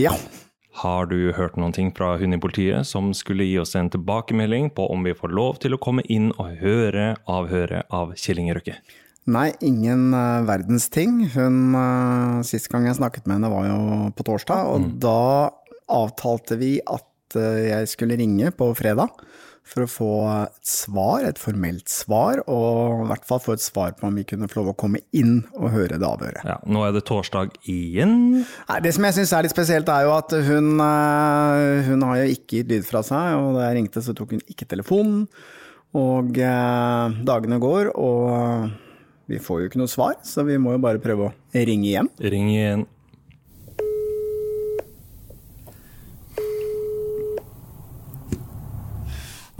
Ja. har du hørt noen ting fra hun i politiet som skulle gi oss en tilbakemelding på om vi får lov til å komme inn og høre avhøret av Kjell Inge Røkke? Nei, ingen uh, verdens ting. Hun, uh, Sist gang jeg snakket med henne var jo på torsdag, og da avtalte vi at uh, jeg skulle ringe på fredag for å få et svar, et formelt svar, og i hvert fall få et svar på om vi kunne få lov å komme inn og høre det avhøret. Ja, nå er det torsdag igjen. Det som jeg syns er litt spesielt, er jo at hun, eh, hun har jo ikke gitt lyd fra seg, og da jeg ringte, så tok hun ikke telefonen. Og eh, dagene går, og vi får jo ikke noe svar, så vi må jo bare prøve å ringe igjen. Ring igjen.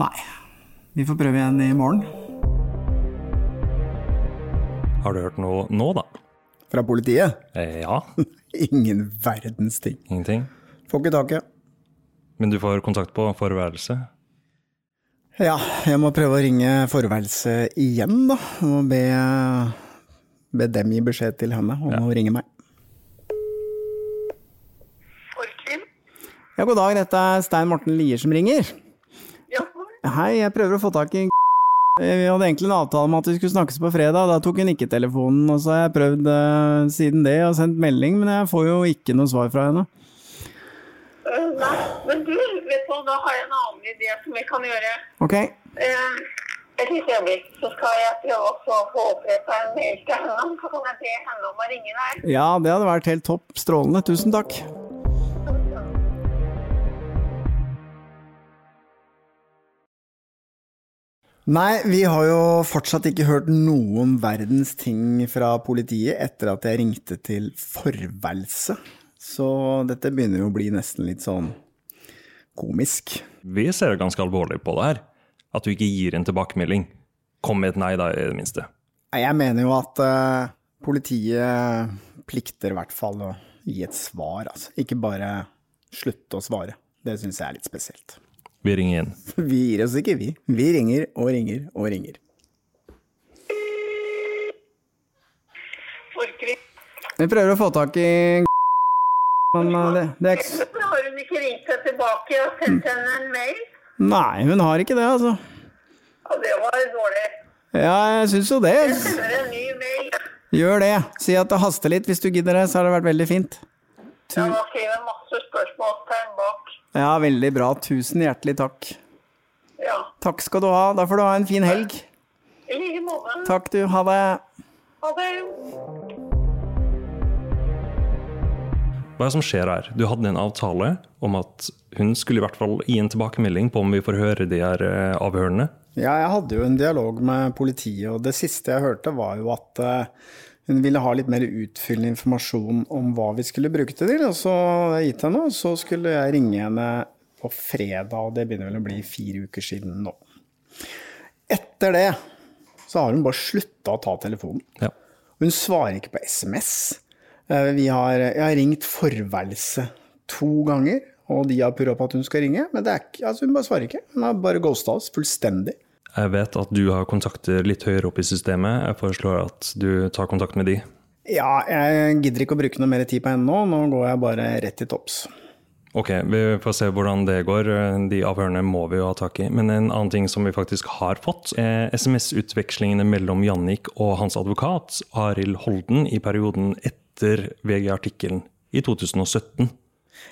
Nei. Vi får prøve igjen i morgen. Har du hørt noe nå, da? Fra politiet? Eh, ja. Ingen verdens ting. Ingenting. Får ikke taket. Men du får kontakt på forværelset? Ja, jeg må prøve å ringe forværelset igjen, da. Og be, be dem gi beskjed til henne om Ja. å ringe meg. Ja, god dag, dette er Stein Morten Lier som ringer. Hei, jeg prøver å få tak i Vi hadde egentlig en avtale om at vi skulle snakkes på fredag, da tok hun ikke telefonen, og så har jeg prøvd uh, siden det og sendt melding, men jeg får jo ikke noe svar fra henne. Øh, nei, men du, vet du da har jeg en annen idé som vi kan gjøre. Ok, Eh, et lite øyeblikk, så skal jeg prøve å få oppretta en mail til henne. Så kan jeg be henne om å ringe deg. ja, det hadde vært helt topp. Strålende, tusen takk. Nei, vi har jo fortsatt ikke hørt noen verdens ting fra politiet etter at jeg ringte til forværelse. Så dette begynner jo å bli nesten litt sånn komisk. Vi ser ganske alvorlig på det her. At du ikke gir en tilbakemelding. Kom med et nei, da, i det minste. Jeg mener jo at uh, politiet plikter i hvert fall å gi et svar, altså. Ikke bare slutte å svare. Det syns jeg er litt spesielt. Vi ringer igjen. Vi gir oss ikke, vi. Vi ringer og ringer og ringer. Vi prøver å få tak i men eh, det, det er ikke Har hun ikke ringt deg tilbake og sendt henne en mail? Nei, hun har ikke det, altså. Ja, det var dårlig. Ja, jeg syns jo det. Jeg sender en ny mail. Gjør det. Si at det haster litt hvis du gidder det, så har det vært veldig fint. Jeg må skrive masse spørsmålstegn bak. Ja, veldig bra. Tusen hjertelig takk. Ja. Takk skal du ha. Da får du ha en fin helg. I like måte. Takk, du. Ha det. Ha det. Hva er det som skjer her? Du hadde en avtale om at hun skulle i hvert fall gi en tilbakemelding på om vi får høre de her eh, avhørene. Ja, jeg hadde jo en dialog med politiet, og det siste jeg hørte var jo at eh, hun ville ha litt mer utfyllende informasjon om hva vi skulle bruke det til. Og så hadde jeg gitt henne, og så skulle jeg ringe henne på fredag, og det begynner vel å bli fire uker siden nå. Etter det så har hun bare slutta å ta telefonen. Ja. Hun svarer ikke på SMS. Eh, Vi har, jeg har ringt forværelset to ganger, og de har purra på at hun skal ringe, men det er ikke, altså hun bare svarer ikke. Hun har bare ghosta oss fullstendig. Jeg vet at du har kontakter litt høyere opp i systemet. Jeg foreslår at du tar kontakt med de. Ja, jeg gidder ikke å bruke noe mer tid på henne nå, nå går jeg bare rett til topps. Ok, vi får se hvordan det går. De avhørene må vi jo ha tak i. Men en annen ting som vi faktisk har fått, er SMS-utvekslingene mellom Jannik og hans advokat, Arild Holden, i perioden etter VG-artikkelen i 2017.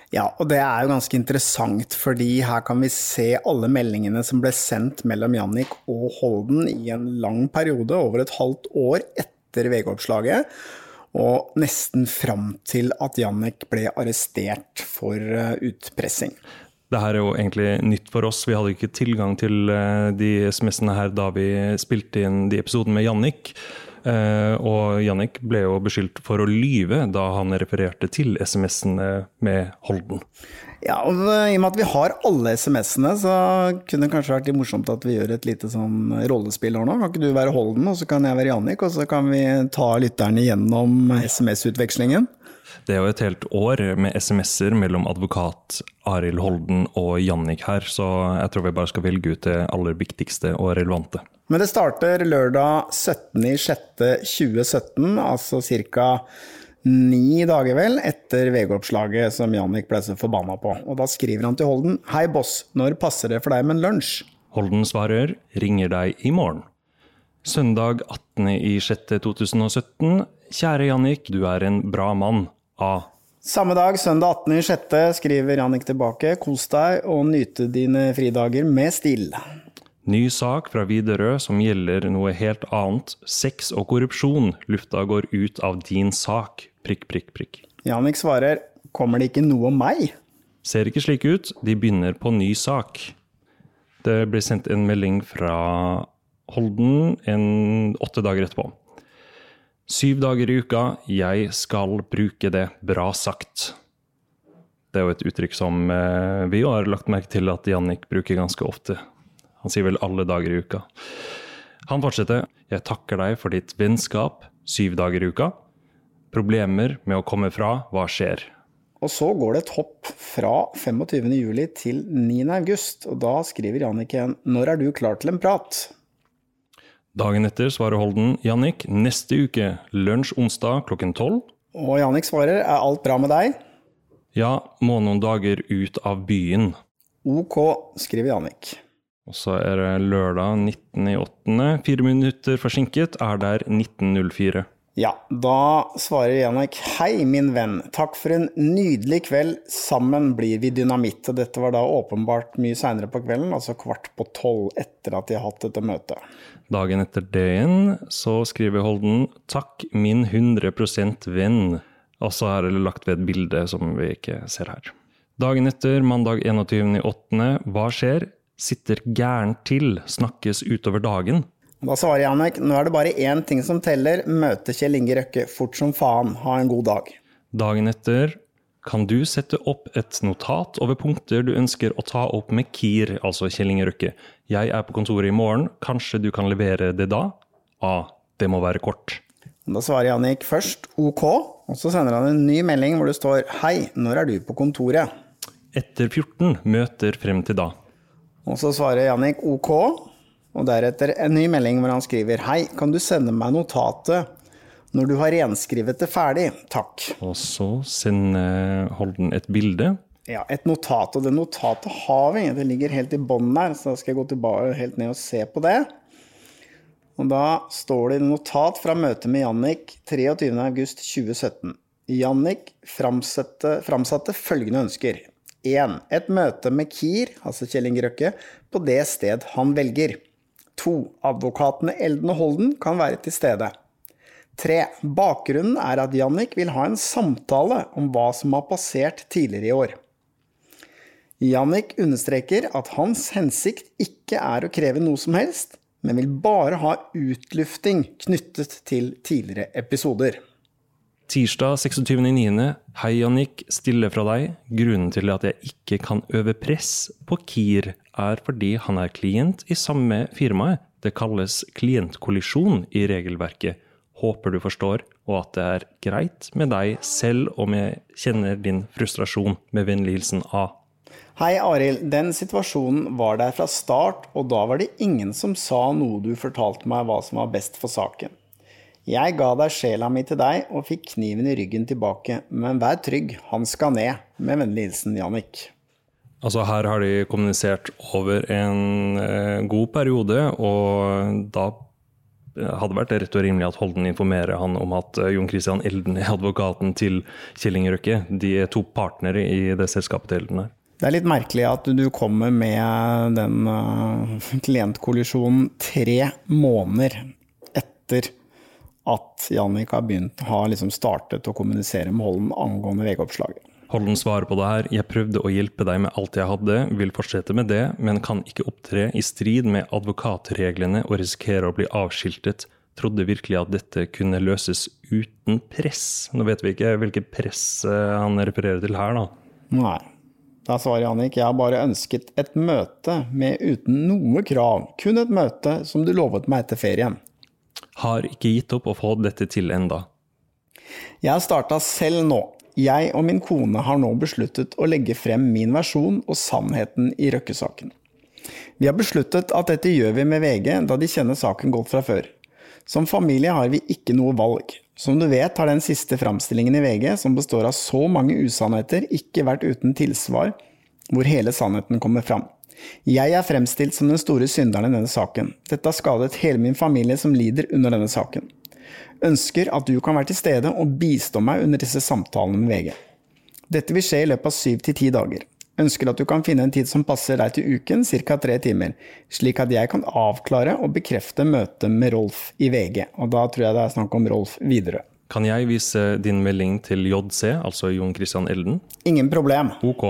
Ja, og det er jo ganske interessant, fordi her kan vi se alle meldingene som ble sendt mellom Jannik og Holden i en lang periode, over et halvt år etter VG-oppslaget. Og nesten fram til at Jannik ble arrestert for eh, utpressing. Det her er jo egentlig nytt for oss. Vi hadde ikke tilgang til eh, de SMS-ene her da vi spilte inn de episodene med Jannik. Eh, og Jannik ble jo beskyldt for å lyve da han refererte til SMS-ene med Holden. Ja, og I og med at vi har alle SMS-ene, så kunne det kanskje vært litt morsomt at vi gjør et lite sånn rollespill her nå. Kan ikke du være Holden, og så kan jeg være Jannik, og så kan vi ta lytterne gjennom SMS-utvekslingen? Det er jo et helt år med SMS-er mellom advokat Arild Holden og Jannik her, så jeg tror vi bare skal velge ut det aller viktigste og relevante. Men det starter lørdag 17.06.2017, altså ca. ni dager vel etter VG-oppslaget som Jannik ble så forbanna på. Og da skriver han til Holden Hei, boss, når passer det for deg med en lunsj? Holden svarer ringer deg i morgen. Søndag 18.06.2017. Kjære Jannik, du er en bra mann. A. Samme dag, søndag 18.06., skriver Jannik tilbake. Kos deg og nyte dine fridager med stil. Ny sak fra Widerøe som gjelder noe helt annet. Sex og korrupsjon. Lufta går ut av din sak. Prikk, prikk, prikk. Jannik svarer kommer det ikke noe om meg? Ser ikke slik ut. De begynner på ny sak. Det blir sendt en melding fra Holden en åtte dager etterpå. Syv dager i uka, jeg skal bruke det, bra sagt. Det er jo et uttrykk som eh, vi har lagt merke til at Jannik bruker ganske ofte. Han sier vel alle dager i uka. Han fortsetter. Jeg takker deg for ditt vennskap syv dager i uka. Problemer med å komme fra, hva skjer? Og så går det et hopp fra 25.07 til 9.8, og da skriver Jannik igjen Når er du klar til en prat? Dagen etter svarer Holden Jannik, neste uke, lunsj onsdag klokken tolv. Og Jannik svarer Er alt bra med deg? Ja, må noen dager ut av byen. Ok, skriver Jannik. Og så er det lørdag 19.8. Fire minutter forsinket, er der 19.04. Ja, da svarer Jannik Hei, min venn. Takk for en nydelig kveld. Sammen blir vi dynamitt. Og dette var da åpenbart mye seinere på kvelden, altså kvart på tolv etter at de har hatt dette møtet. Dagen etter det igjen så skriver Holden Takk, min 100 venn. Og så er det lagt ved et bilde som vi ikke ser her. Dagen etter, mandag 21.8. Hva skjer? Sitter gærent til, snakkes utover dagen. Da svarer Janek, nå er det bare én ting som teller, møte Kjell Inge Røkke fort som faen, ha en god dag. Dagen etter, kan du sette opp et notat over punkter du ønsker å ta opp med KIR, altså Kjell Inge Røkke. Jeg er på kontoret i morgen, kanskje du kan levere det da? A. Det må være kort. Da svarer Jannik først ok, og så sender han en ny melding hvor det står hei, når er du på kontoret? Etter 14 møter frem til da. Og så svarer Jannik ok, og deretter en ny melding hvor han skriver Hei, kan du sende meg notatet når du har renskrevet det ferdig? Takk. Og så sender Holden et bilde. Ja, et notat. Og det notatet har vi. Det ligger helt i bånn der, så da skal jeg gå tilbake helt ned og se på det. Og da står det notat fra møtet med Jannik 23.8.2017. Jannik framsatte, framsatte følgende ønsker. 1. Et møte med Kier, altså Kjell Inge Røkke, på det sted han velger. 2. Advokatene Elden og Holden kan være til stede. 3. Bakgrunnen er at Jannik vil ha en samtale om hva som har passert tidligere i år. Jannik understreker at hans hensikt ikke er å kreve noe som helst, men vil bare ha utlufting knyttet til tidligere episoder. Tirsdag 26.9. Hei, Jannik. Stille fra deg. Grunnen til at jeg ikke kan øve press på Kier, er fordi han er klient i samme firmaet. Det kalles klientkollisjon i regelverket. Håper du forstår, og at det er greit med deg, selv om jeg kjenner din frustrasjon. Med vennlig hilsen A. Hei, Arild. Den situasjonen var der fra start, og da var det ingen som sa noe du fortalte meg hva som var best for saken. Jeg ga deg sjela mi til deg og fikk kniven i ryggen tilbake, men vær trygg, han skal ned. Med vennlig hilsen Jannik. Altså Her har de kommunisert over en eh, god periode, og da hadde vært rett og rimelig at Holden informerer han om at eh, Jon Christian Elden er advokaten til Kjell. De er to partnere i det selskapet til Elden. Det er litt merkelig at du kommer med den uh, klientkollisjonen tre måneder etter at Jannik har begynt, har liksom startet å kommunisere med Holden angående VG-oppslaget. Holden svarer på det her. Jeg prøvde å hjelpe deg med alt jeg hadde, vil fortsette med det, men kan ikke opptre i strid med advokatreglene og risikere å bli avskiltet. Trodde virkelig at dette kunne løses uten press. Nå vet vi ikke hvilket press eh, han refererer til her, da. Nei. Da svarer Jannik jeg har bare ønsket et møte med uten noe krav, kun et møte som du lovet meg etter ferien. Har ikke gitt opp å få dette til enda. Jeg starta selv nå, jeg og min kone har nå besluttet å legge frem min versjon og sannheten i Røkke-saken. Vi har besluttet at dette gjør vi med VG, da de kjenner saken godt fra før. Som familie har vi ikke noe valg. Som du vet har den siste framstillingen i VG, som består av så mange usannheter, ikke vært uten tilsvar hvor hele sannheten kommer fram. Jeg er fremstilt som den store synderen i denne saken. Dette har skadet hele min familie som lider under denne saken. Ønsker at du kan være til stede og bistå meg under disse samtalene med VG. Dette vil skje i løpet av syv til ti dager. Ønsker at du kan finne en tid som passer deg til uken, ca. tre timer, slik at jeg kan avklare og bekrefte møtet med Rolf i VG. Og da tror jeg det er snakk om Rolf Widerøe. Kan jeg vise din melding til JC, altså Jon Christian Elden? Ingen problem. Ok.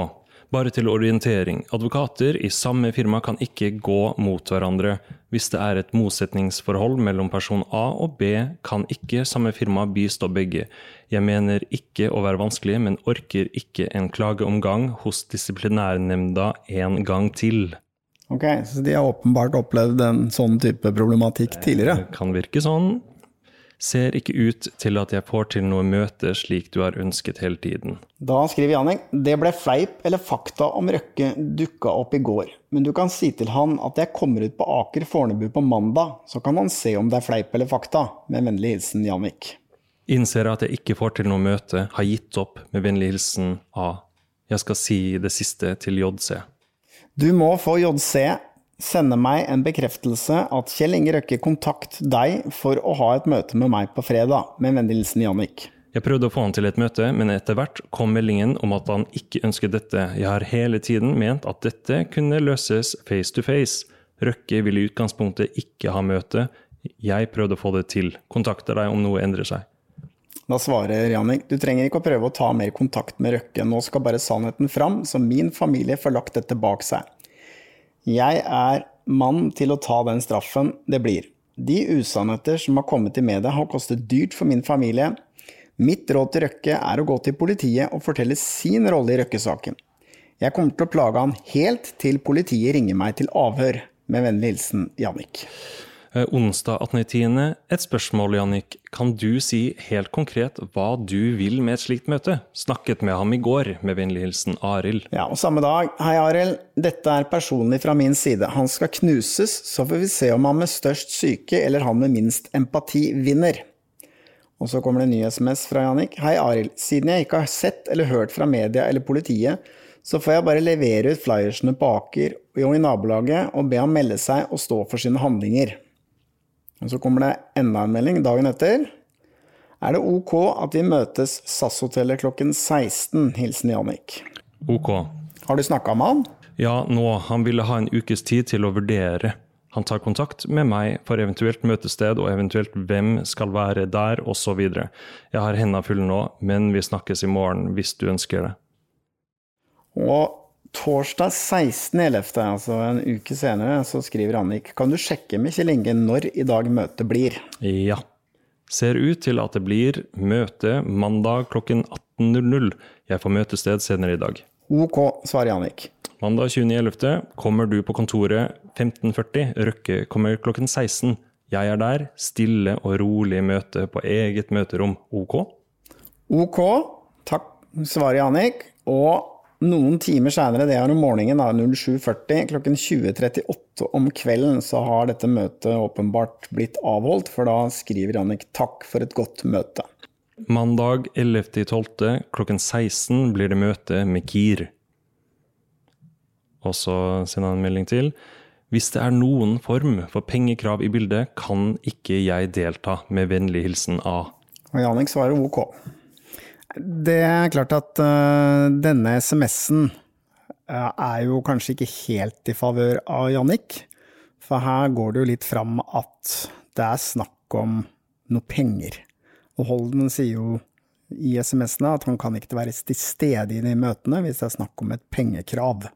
Bare til orientering, advokater i samme firma kan ikke gå mot hverandre. Hvis det er et motsetningsforhold mellom person A og B, kan ikke samme firma bistå begge. Jeg mener ikke å være vanskelig, men orker ikke en klageomgang hos disiplinærnemnda en gang til. Ok, Så de har åpenbart opplevd en sånn type problematikk tidligere? Det kan virke sånn. Ser ikke ut til at jeg får til noe møte slik du har ønsket hele tiden. Da skriver Jannik det ble fleip eller fakta om Røkke dukka opp i går, men du kan si til han at jeg kommer ut på Aker Fornebu på mandag, så kan han se om det er fleip eller fakta. Med vennlig hilsen Jannik. Innser at jeg ikke får til noe møte, har gitt opp. Med vennlig hilsen A. Jeg skal si det siste til JC. Du må få JC sende meg en bekreftelse at Kjell Inge Røkke kontakt deg for å ha et møte med meg på fredag. Med vennlig hilsen Jannik. Jeg prøvde å få han til et møte, men etter hvert kom meldingen om at han ikke ønsket dette. Jeg har hele tiden ment at dette kunne løses face to face. Røkke vil i utgangspunktet ikke ha møte. Jeg prøvde å få det til. Kontakter deg om noe endrer seg. Da svarer Jannik, du trenger ikke å prøve å ta mer kontakt med Røkke, nå skal bare sannheten fram, så min familie får lagt dette bak seg. Jeg er mann til å ta den straffen det blir. De usannheter som har kommet i media har kostet dyrt for min familie. Mitt råd til Røkke er å gå til politiet og fortelle sin rolle i Røkke-saken. Jeg kommer til å plage han helt til politiet ringer meg til avhør. Med vennlig hilsen Jannik. Eh, onsdag 18.10. Et spørsmål, Jannik. Kan du si helt konkret hva du vil med et slikt møte? Snakket med ham i går, med vennlig hilsen Arild. Ja, og samme dag. Hei, Arild. Dette er personlig fra min side. Han skal knuses, så får vi se om han med størst syke eller han med minst empati vinner. Og så kommer det en ny SMS fra Jannik. Hei, Arild. Siden jeg ikke har sett eller hørt fra media eller politiet, så får jeg bare levere ut flyersene på Aker og i nabolaget og be ham melde seg og stå for sine handlinger. Og så kommer det enda en melding dagen etter. Er det ok at vi møtes SAS-hotellet klokken 16? Hilsen Jannik. Ok. Har du snakka med han? Ja, nå. Han ville ha en ukes tid til å vurdere. Han tar kontakt med meg for eventuelt møtested og eventuelt hvem skal være der, osv. Jeg har hendene fulle nå, men vi snakkes i morgen hvis du ønsker det. Og Torsdag 16.11., altså en uke senere, så skriver Annik Kan du sjekke med Kjell Inge når i dag møtet blir? Ja. Ser ut til at det blir møte mandag klokken 18.00. Jeg får møtested senere i dag. Ok, svarer Jannik. Mandag 20.11. kommer du på kontoret 15.40. Røkke kommer klokken 16. Jeg er der. Stille og rolig møte på eget møterom. Ok? Ok, takk, svarer Jannik. Og noen timer seinere, det er om morgenen, 07.40, klokken 20.38 om kvelden, så har dette møtet åpenbart blitt avholdt, for da skriver Jannik 'takk for et godt møte'. Mandag 11.12. klokken 16 blir det møte med KIR. Og så sender han en melding til. Hvis det er noen form for pengekrav i bildet, kan ikke jeg delta. Med vennlig hilsen A. Og Jannik svarer ok. Det er klart at uh, denne SMS-en uh, er jo kanskje ikke helt i favør av Jannik. For her går det jo litt fram at det er snakk om noe penger. Og Holden sier jo i SMS-ene at han kan ikke være til stede i de møtene hvis det er snakk om et pengekrav.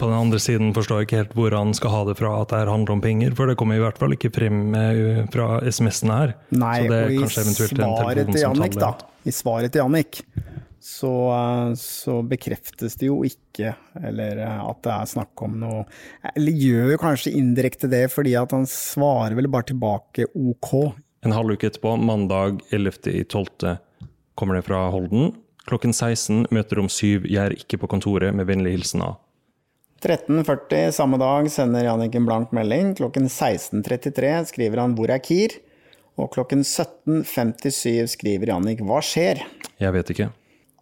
På den andre siden forstår jeg ikke helt hvor han skal ha det fra at det her handler om penger, for det kommer i hvert fall ikke frem eh, fra SMS-ene her. Nei, og i svaret til Jannik, da, i svaret til Jannik, så, så, bekreftes det jo ikke eller at det er snakk om noe Eller gjør jo kanskje indirekte det, fordi at han svarer vel bare tilbake OK. En halv uke etterpå, mandag 11.12., kommer det fra Holden. Klokken 16 møter om syv. Jeg er ikke på kontoret, med vennlig hilsen A. 13.40 samme dag sender Jannik en blank melding. Klokken 16.33 skriver han 'Hvor er Kir?' Og klokken 17.57 skriver Jannik 'Hva skjer?' Jeg vet ikke.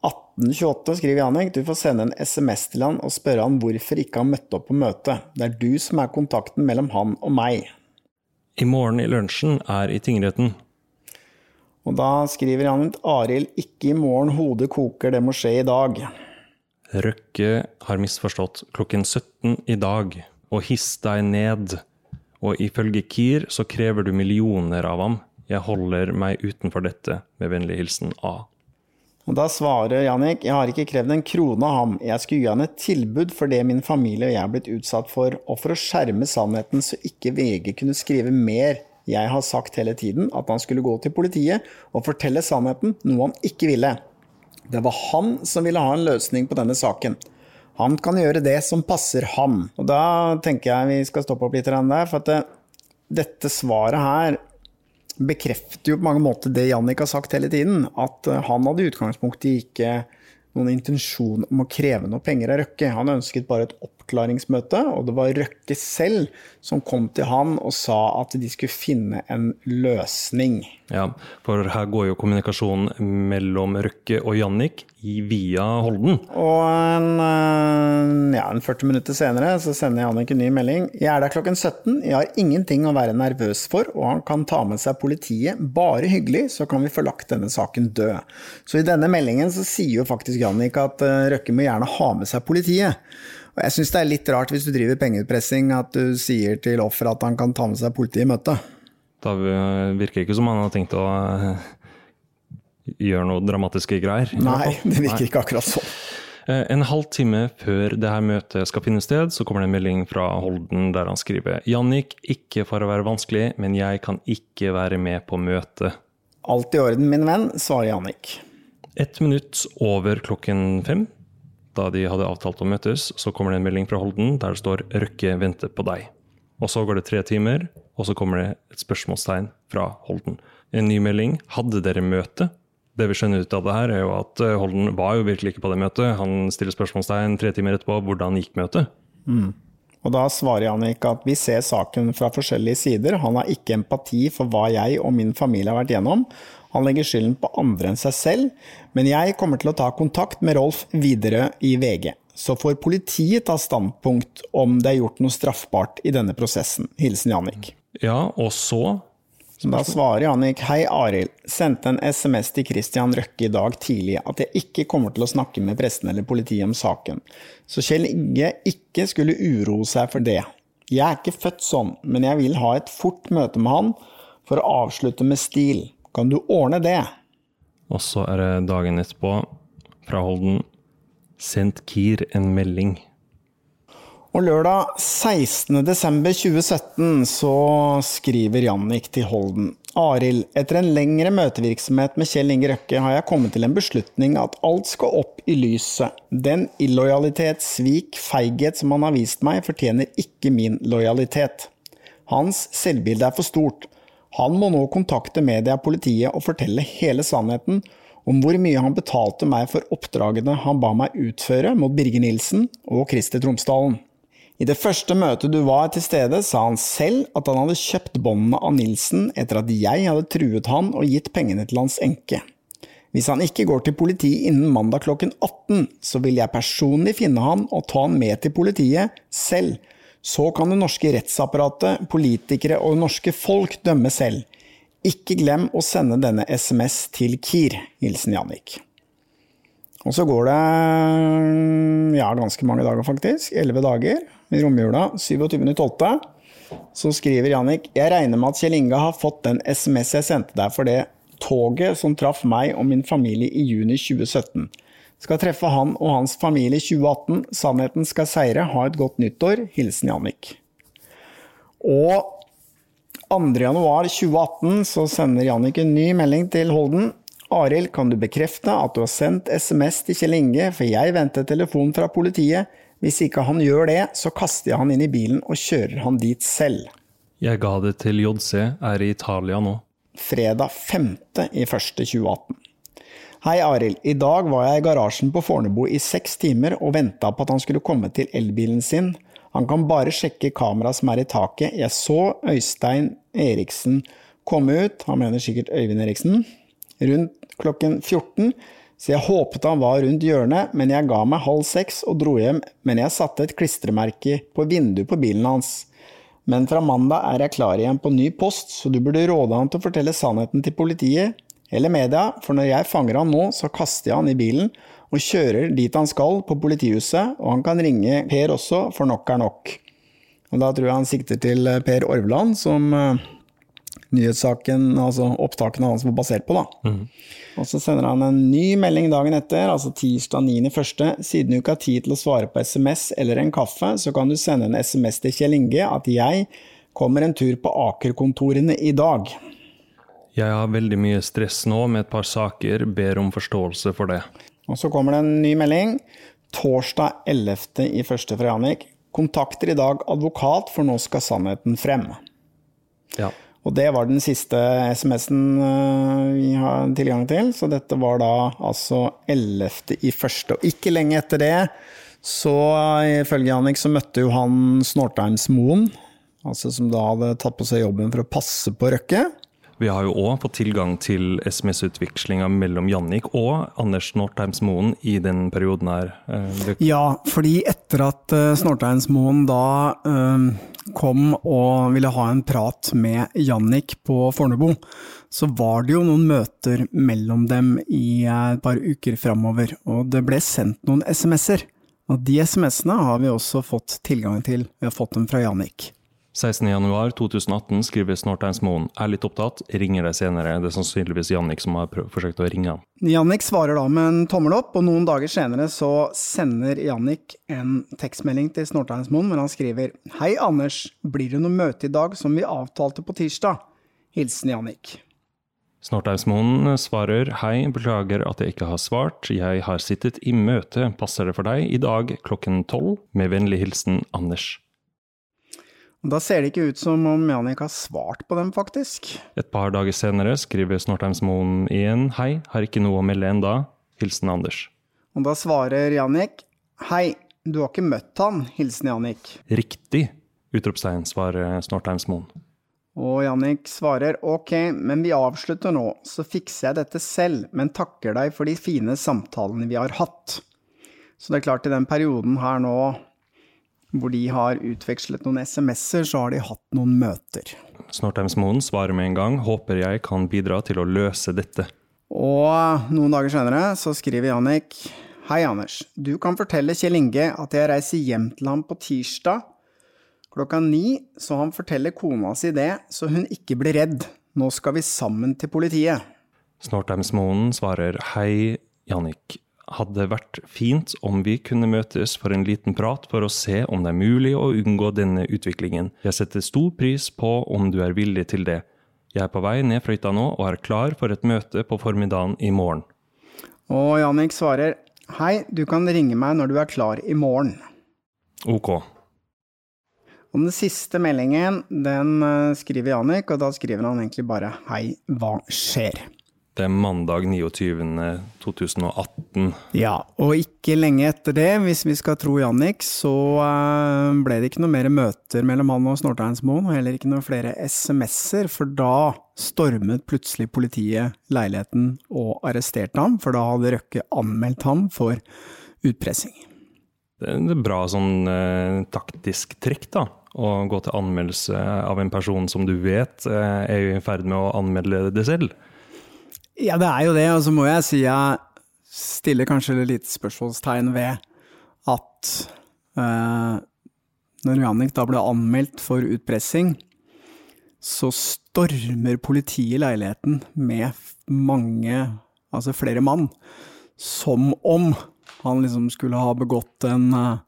18.28 skriver Jannik 'Du får sende en SMS til han og spørre han hvorfor ikke han møtte opp på møtet'. Det er du som er kontakten mellom han og meg. I morgen i lunsjen er i tingretten. Og da skriver Jannik 'Arild, ikke i morgen, hodet koker, det må skje i dag'. Røkke har misforstått klokken 17 i dag, og hiss deg ned. Og ifølge Kier så krever du millioner av ham. Jeg holder meg utenfor dette, med vennlig hilsen A. Og Da svarer Jannik jeg har ikke krevd en krone av ham, jeg skulle gi han et tilbud for det min familie og jeg er blitt utsatt for, og for å skjerme sannheten så ikke VG kunne skrive mer. Jeg har sagt hele tiden at han skulle gå til politiet og fortelle sannheten, noe han ikke ville. Det var han som ville ha en løsning på denne saken. Han kan gjøre det som passer ham. Og da tenker jeg vi skal stoppe opp litt der, for at det, dette svaret her bekrefter jo på mange måter det Jannik har sagt hele tiden. At han hadde i utgangspunktet ikke noen intensjon om å kreve noe penger av Røkke. Han ønsket bare et oppklaringsmøte, og det var Røkke selv som kom til han og sa at de skulle finne en løsning. Ja, for her går jo kommunikasjonen mellom Røkke og Jannik via Holden. Og en, eh, ja, en 40 minutter senere så sender Jannik en ny melding. Jeg er der klokken 17. Jeg har ingenting å være nervøs for, og han kan ta med seg politiet. Bare hyggelig, så kan vi få lagt denne saken død. Så i denne meldingen så sier jo faktisk Jannik at eh, Røkke må gjerne ha med seg politiet. Og jeg syns det er litt rart hvis du driver pengeutpressing at du sier til offeret at han kan ta med seg politiet i møte. Da virker det ikke som han har tenkt å eh, gjøre noe dramatiske greier. Nei, det virker ikke akkurat sånn. En halv time før det her møtet skal finne sted, så kommer det en melding fra Holden der han skriver Jannik, ikke for å være vanskelig, men jeg kan ikke være med på møtet. Alt i orden, min venn, svarer Jannik. Ett minutt over klokken fem, da de hadde avtalt å møtes, så kommer det en melding fra Holden der det står 'Røkke venter på deg'. Og så går det tre timer, og så kommer det et spørsmålstegn fra Holden. En ny melding. Hadde dere møte? Det vi skjønner ut av det her, er jo at eh, Holden var jo virkelig ikke på det møtet. Han stiller spørsmålstegn tre timer etterpå. Hvordan gikk møtet? Mm. Og da svarer Jannik at vi ser saken fra forskjellige sider. Han har ikke empati for hva jeg og min familie har vært gjennom. Han legger skylden på andre enn seg selv. Men jeg kommer til å ta kontakt med Rolf videre i VG så får politiet ta standpunkt om det er gjort noe straffbart i denne prosessen. Hilsen Jannik. Ja, og så? Da svarer Jannik hei Arild, sendte en SMS til Christian Røkke i dag tidlig at jeg ikke kommer til å snakke med pressen eller politiet om saken, så Kjell Inge ikke skulle uroe seg for det. Jeg er ikke født sånn, men jeg vil ha et fort møte med han for å avslutte med stil. Kan du ordne det? Og så er det dagen etterpå, fra Holden sendt Kier en melding. Og lørdag 16.12.2017 så skriver Jannik til Holden. Arild, etter en lengre møtevirksomhet med Kjell Inge Røkke har jeg kommet til en beslutning at alt skal opp i lyset. Den illojalitet, svik, feighet som han har vist meg, fortjener ikke min lojalitet. Hans selvbilde er for stort. Han må nå kontakte media og politiet og fortelle hele sannheten, om hvor mye han betalte meg for oppdragene han ba meg utføre mot Birger Nilsen og Christer Tromsdalen. I det første møtet du var til stede, sa han selv at han hadde kjøpt båndene av Nilsen etter at jeg hadde truet han og gitt pengene til hans enke. Hvis han ikke går til politiet innen mandag klokken 18, så vil jeg personlig finne han og ta han med til politiet selv, Så kan det norske rettsapparatet, politikere og norske folk dømme selv. Ikke glem å sende denne SMS til KIR. Hilsen Jannik. Og så går det ja, ganske mange dager, faktisk. Elleve dager i romjula. 27.12. Så skriver Jannik Jeg regner med at Kjell Inge har fått den SMS jeg sendte deg for det toget som traff meg og min familie i juni 2017. Skal treffe han og hans familie i 2018. Sannheten skal seire. Ha et godt nyttår. Hilsen Jannik. Og 2.1.2018 så sender Jannik en ny melding til Holden. Arild, kan du bekrefte at du har sendt SMS til Kjell Inge, for jeg venter telefon fra politiet. Hvis ikke han gjør det, så kaster jeg han inn i bilen og kjører han dit selv. Jeg ga det til JC, er i Italia nå. Fredag 5.1.2018. Hei, Arild. I dag var jeg i garasjen på Fornebu i seks timer og venta på at han skulle komme til elbilen sin. Han kan bare sjekke kameraet som er i taket. Jeg så Øystein Eriksen komme ut, han mener sikkert Øyvind Eriksen, rundt klokken 14, så jeg håpet han var rundt hjørnet, men jeg ga meg halv seks og dro hjem, men jeg satte et klistremerke på vinduet på bilen hans. Men fra mandag er jeg klar igjen på ny post, så du burde råde han til å fortelle sannheten til politiet eller media, for når jeg fanger han nå, så kaster jeg han i bilen og kjører dit han skal, på politihuset, og han kan ringe Per også, for nok er nok. Og da tror jeg han sikter til Per Orvland, som uh, nyhetssaken, altså opptakene hans var basert på, da. Mm. Og så sender han en ny melding dagen etter, altså tirsdag 9.1. Siden du ikke har tid til å svare på SMS eller en kaffe, så kan du sende en SMS til Kjell Inge at jeg kommer en tur på Aker-kontorene i dag. Jeg har veldig mye stress nå med et par saker, ber om forståelse for det. Og så kommer det en ny melding. Torsdag 11. i første fra Jannik. Kontakter i dag advokat, for nå skal sannheten frem. Ja. Og det var den siste SMS-en øh, vi har tilgang til, så dette var da altså 11. i første. Og ikke lenge etter det, så ifølge Jannik så møtte jo han Snortheimsmoen, altså som da hadde tatt på seg jobben for å passe på Røkke. Vi har jo òg fått tilgang til SMS-utvekslinga mellom Jannik og Anders Northeimsmoen i den perioden her. Eh, Ja, fordi etter at Snortheimsmoen da øh, kom og ville ha en prat med Jannik på Fornebu, så var det jo noen møter mellom dem i eh, et par uker framover, og det ble sendt noen SMS-er. Og de SMS-ene har vi også fått tilgang til, vi har fått dem fra Jannik. 16.1.2018 skriver Snorteinsmoen er litt opptatt, ringer deg senere. Det er sannsynligvis Jannik som har forsøkt å ringe han. Jannik svarer da med en tommel opp, og noen dager senere så sender Jannik en tekstmelding til Snorteinsmoen hvor han skriver Hei Anders, blir det noe møte i dag som vi avtalte på tirsdag? Hilsen Jannik. Snortheimsmoen svarer hei, beklager at jeg ikke har svart, jeg har sittet i møte, passer det for deg i dag klokken tolv? Med vennlig hilsen Anders. Da ser det ikke ut som om Jannik har svart på dem, faktisk. Et par dager senere skriver Snortheimsmoen igjen hei, har ikke noe å melde enda, hilsen Anders. Og da svarer Jannik Hei, du har ikke møtt han? Hilsen Jannik. Riktig! Utropstegn, svarer Snortheimsmoen. Og Jannik svarer ok, men vi avslutter nå, så fikser jeg dette selv, men takker deg for de fine samtalene vi har hatt. Så det er klart, i den perioden her nå hvor de har utvekslet noen SMS-er, så har de hatt noen møter. Snortheimsmoen svarer med en gang håper jeg kan bidra til å løse dette. Og noen dager senere så skriver Jannik Hei, Anders. Du kan fortelle Kjell Inge at jeg reiser hjem til ham på tirsdag klokka ni, så han forteller kona si det, så hun ikke blir redd. Nå skal vi sammen til politiet. Snortheimsmoen svarer hei, Jannik. Hadde vært fint om vi kunne møtes for en liten prat for å se om det er mulig å unngå denne utviklingen. Jeg setter stor pris på om du er villig til det. Jeg er på vei ned fra hytta nå og er klar for et møte på formiddagen i morgen. Og Jannik svarer Hei, du kan ringe meg når du er klar i morgen. Ok. Om den siste meldingen, den eh, skriver Jannik, og da skriver han egentlig bare Hei, hva skjer? Det er mandag 29.2018. Ja, og ikke lenge etter det, hvis vi skal tro Jannik, så eh, ble det ikke noe mer møter mellom han og Snorteinsmoen, og heller ikke noe flere SMS-er, for da stormet plutselig politiet leiligheten og arresterte ham, for da hadde Røkke anmeldt ham for utpressing. Det er et bra sånn eh, taktisk trekk, da. Å gå til anmeldelse av en person som du vet eh, er i ferd med å anmelde det selv. Ja, det er jo det, og så må jeg si jeg stiller kanskje litt spørsmålstegn ved at eh, når Jannik da ble anmeldt for utpressing, så stormer politiet leiligheten med mange, altså flere mann, som om han liksom skulle ha begått en uh,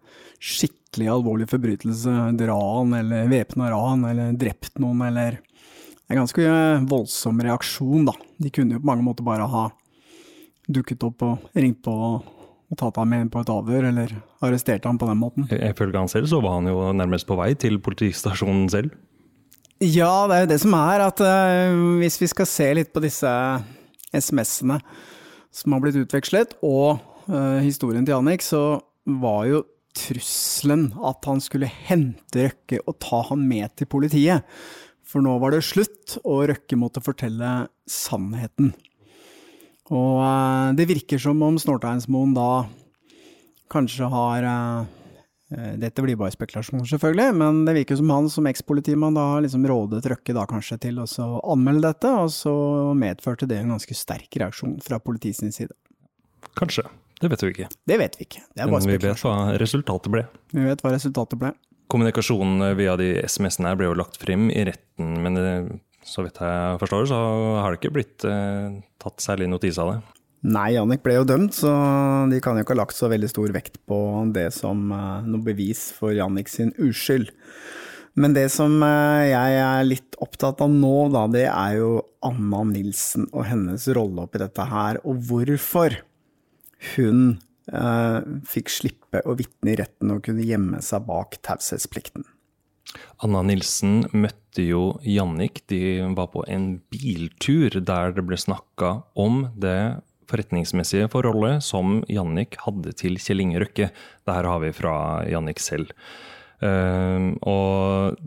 skikkelig alvorlig forbrytelse, ran eller væpna ran, eller drept noen, eller er en ganske uh, voldsom reaksjon, da. De kunne jo på mange måter bare ha dukket opp og ringt på og tatt ham med på et avhør, eller arrestert ham på den måten. Ifølge han selv så var han jo nærmest på vei til politistasjonen selv. Ja, det er jo det som er, at uh, hvis vi skal se litt på disse SMS-ene som har blitt utvekslet, og uh, historien til Jannik, så var jo trusselen at han skulle hente Røkke og ta han med til politiet. For nå var det slutt, og Røkke måtte fortelle sannheten. Og uh, det virker som om Snorteinsmoen da kanskje har dette blir bare spekulasjoner, selvfølgelig, men det virker som han som ekspolitimann da har liksom rådet Røkke da kanskje til å anmelde dette, og så medførte det en ganske sterk reaksjon fra politiets side. Kanskje. Det vet vi ikke. Det vet vi ikke. Det er bare Men vi vet hva resultatet ble. Vi vet hva resultatet ble. Kommunikasjonen via de SMS-ene her ble jo lagt frem i retten, men det, så vidt jeg forstår, så har det ikke blitt eh, tatt særlig notis av det. Nei, Jannik ble jo dømt, så de kan jo ikke ha lagt så veldig stor vekt på det som eh, noe bevis for Jannik sin uskyld. Men det som eh, jeg er litt opptatt av nå, da, det er jo Anna Nilsen og hennes rolle oppi dette her, og hvorfor hun fikk slippe å vitne i retten og kunne gjemme seg bak taushetsplikten. Anna Nilsen møtte jo Jannik. De var på en biltur der det ble snakka om det forretningsmessige forholdet som Jannik hadde til Kjell Inge Røkke. Dette har vi fra Jannik selv. Uh, og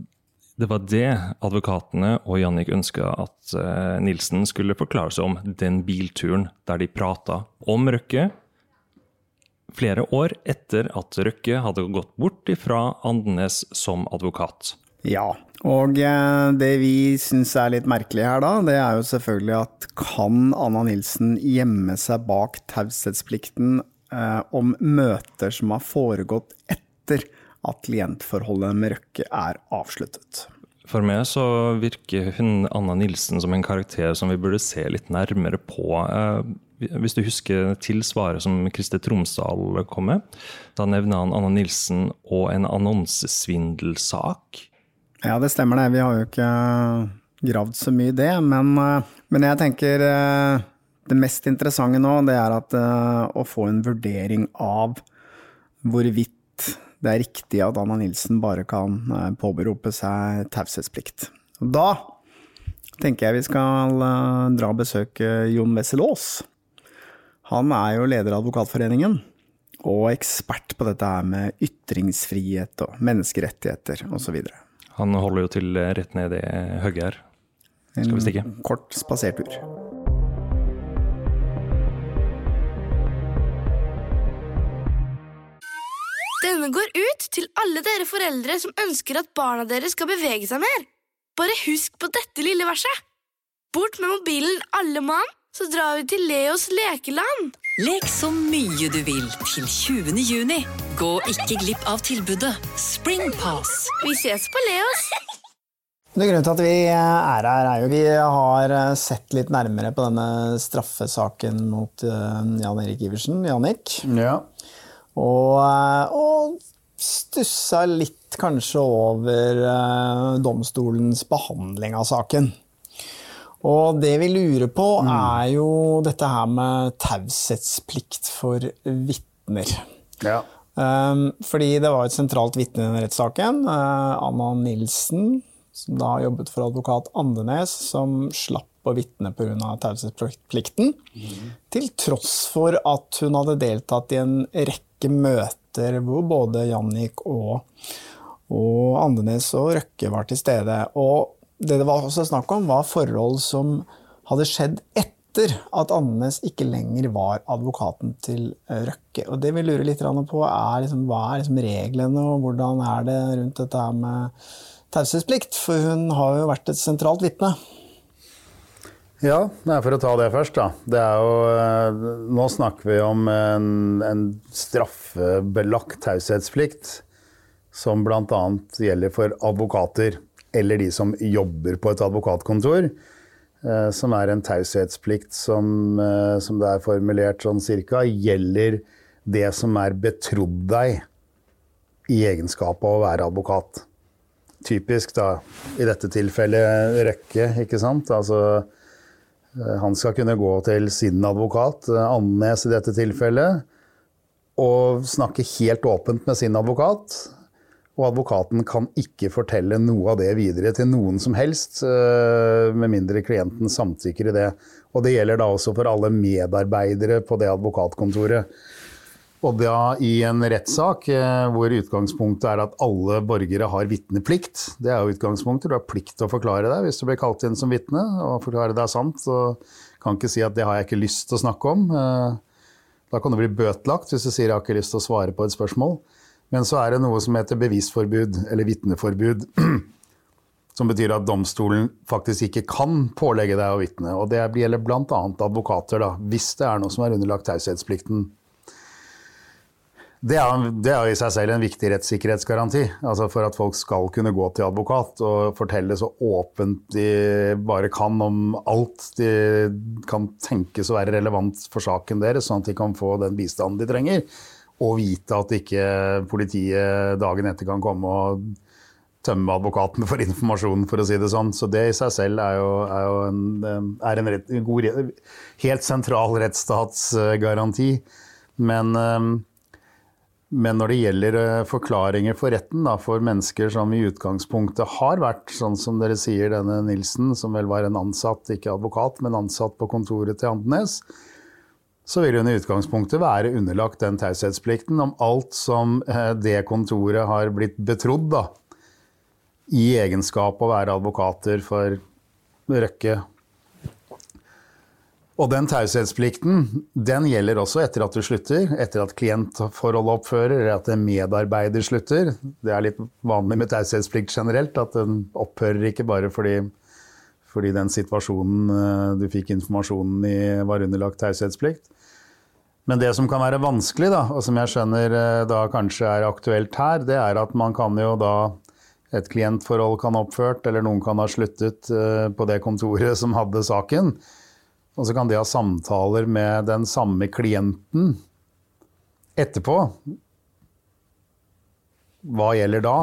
det var det advokatene og Jannik ønska at uh, Nilsen skulle forklare seg om den bilturen der de prata om Røkke. Flere år etter at Røkke hadde gått bort ifra Andenes som advokat. Ja, og eh, det vi syns er litt merkelig her da, det er jo selvfølgelig at kan Anna Nilsen gjemme seg bak taushetsplikten eh, om møter som har foregått etter at klientforholdet med Røkke er avsluttet? For meg så virker hun Anna Nilsen som en karakter som vi burde se litt nærmere på. Eh, hvis du husker tilsvaret som Christer Tromsdal kom med, da nevner han Anna Nilsen og en annonsesvindelsak. Ja, det stemmer det. Vi har jo ikke gravd så mye i det. Men, eh, men, jeg tenker eh, det mest interessante nå, det er at eh, å få en vurdering av hvorvidt det er riktig at Anna Nilsen bare kan påberope seg taushetsplikt. Da tenker jeg vi skal dra og besøke Jon Wessel Aas. Han er jo leder av Advokatforeningen og ekspert på dette her med ytringsfrihet og menneskerettigheter osv. Han holder jo til rett ned i hugget her. Skal vi stikke? En kort spasertur. Denne går ut til alle dere foreldre som ønsker at barna deres skal bevege seg mer. Bare husk på dette lille verset. Bort med mobilen, alle mann, så drar vi til Leos lekeland. Lek så mye du vil til 20. juni. Gå ikke glipp av tilbudet Springpass. Vi ses på Leos. Det Grunnen til at vi er her, er jo vi har sett litt nærmere på denne straffesaken mot eh, Jan Erik Iversen, Janik. Ja. Og, eh, og stussa litt kanskje over eh, domstolens behandling av saken. Og det vi lurer på, mm. er jo dette her med taushetsplikt for vitner. Ja. Um, fordi det var et sentralt vitne i denne rettssaken, uh, Anna Nilsen, som da jobbet for advokat Andenes, som slapp å vitne pga. taushetsplikten. Mm. Til tross for at hun hadde deltatt i en rekke møter hvor både Jannik og, og Andenes og Røkke var til stede. Og det det var også snakk om, var forhold som hadde skjedd etter at Andenes ikke lenger var advokaten til eh, Røkke. Og det vi lurer litt på, er liksom, hva er liksom reglene, og hvordan er det rundt dette med taushetsplikt? For hun har jo vært et sentralt vitne. Ja, for å ta det først, da. Det jo, eh, nå snakker vi om en, en straffebelagt taushetsplikt som bl.a. gjelder for advokater eller de som jobber på et advokatkontor. Eh, som er en taushetsplikt som, eh, som, det er formulert sånn cirka, gjelder det som er betrodd deg i egenskap av å være advokat. Typisk da, i dette tilfellet Røkke, ikke sant. Altså, eh, han skal kunne gå til sin advokat, Andenes i dette tilfellet, og snakke helt åpent med sin advokat og advokaten kan ikke fortelle noe av det videre til noen som helst, eh, med mindre klienten samtykker i det. Og det gjelder da også for alle medarbeidere på det advokatkontoret. Og da i en rettssak eh, hvor utgangspunktet er at alle borgere har vitneplikt. Det er jo utgangspunktet. Du har plikt til å forklare deg hvis du blir kalt inn som vitne, og forklare deg sant. Og kan ikke si at det har jeg ikke lyst til å snakke om. Eh, da kan du bli bøtelagt hvis du sier jeg har ikke lyst til å svare på et spørsmål. Men så er det noe som heter bevisforbud, eller vitneforbud. Som betyr at domstolen faktisk ikke kan pålegge deg å vitne. Og det gjelder bl.a. advokater, da, hvis det er noe som er underlagt taushetsplikten. Det er, det er, i seg selv en viktig rettssikkerhetsgaranti. altså For at folk skal kunne gå til advokat og fortelle så åpent de bare kan om alt de kan tenkes å være relevant for saken deres, sånn at de kan få den bistanden de trenger og vite at ikke politiet dagen etter kan komme og tømme advokaten for informasjon, for å si det sånn. Så det i seg selv er jo, er jo en, er en, rett, en god, helt sentral rettsstatsgaranti. Men, men, når det gjelder eh, forklaringer for retten da, for mennesker som i utgangspunktet har vært, sånn som dere sier, denne Nilsen, som vel var en ansatt, ikke advokat, men ansatt på kontoret til Andenes, så vil hun i utgangspunktet være underlagt den taushetsplikten om alt som eh, det kontoret har blitt betrodd, da, i egenskap av å være advokater for Røkke. Og den taushetsplikten den gjelder også etter at du slutter, etter at klientforholdet opphører, eller at en medarbeider slutter. Det er litt vanlig med taushetsplikt generelt, at den opphører ikke bare fordi, fordi den situasjonen eh, du fikk informasjonen i, var underlagt taushetsplikt. Men det som kan være vanskelig, da, og som jeg skjønner eh, da kanskje er aktuelt her, det er at man kan jo da Et klientforhold kan ha oppført, eller noen kan ha sluttet eh, på det kontoret som hadde saken. Og så kan de ha samtaler med den samme klienten etterpå. Hva gjelder da?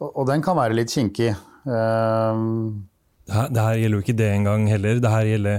Og den kan være litt kinkig. Det, her, det her gjelder jo ikke det engang heller. Det her gjelder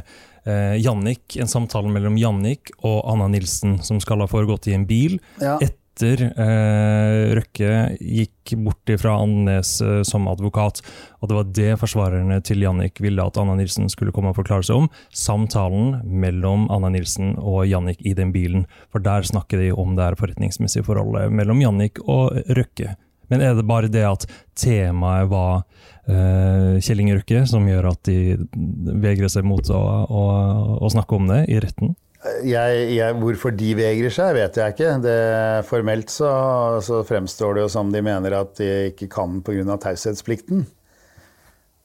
eh, Jannik, en samtale mellom Jannik og Anna Nilsen, som skal ha foregått i en bil. Ja. Etter eh, Røkke gikk bort fra Andenes eh, som advokat. Og det var det forsvarerne til Jannik ville at Anna Nilsen skulle komme og forklare seg om. Samtalen mellom Anna Nilsen og Jannik i den bilen. For der snakker de om det her forretningsmessige forholdet mellom Jannik og Røkke. Men er det bare det at temaet var Kjell Inge Røkke som gjør at de vegrer seg mot å, å, å snakke om det i retten? Jeg, jeg, hvorfor de vegrer seg, vet jeg ikke. Det, formelt så, så, fremstår det jo som de mener at de ikke kan pga. taushetsplikten.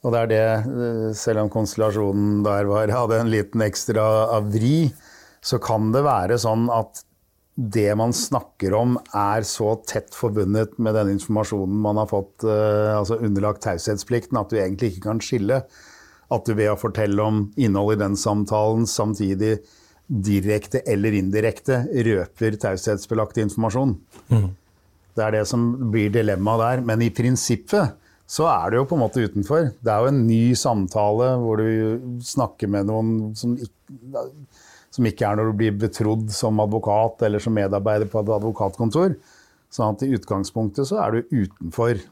Og det er det, eh, selv om konstellasjonen der var, hadde en liten ekstra vri, så kan det være sånn at det man snakker om, er så tett forbundet med den informasjonen man har fått uh, altså underlagt taushetsplikten, at du egentlig ikke kan skille. At du ved å fortelle om innholdet i den samtalen samtidig direkte eller indirekte røper taushetsbelagt informasjon. Mm. Det er det som blir dilemmaet der. Men i prinsippet så er det jo på en måte utenfor. Det er jo en ny samtale hvor du snakker med noen som ikke som ikke er når du blir betrodd som advokat eller som medarbeider på et advokatkontor. Sånn at i utgangspunktet så er du utenfor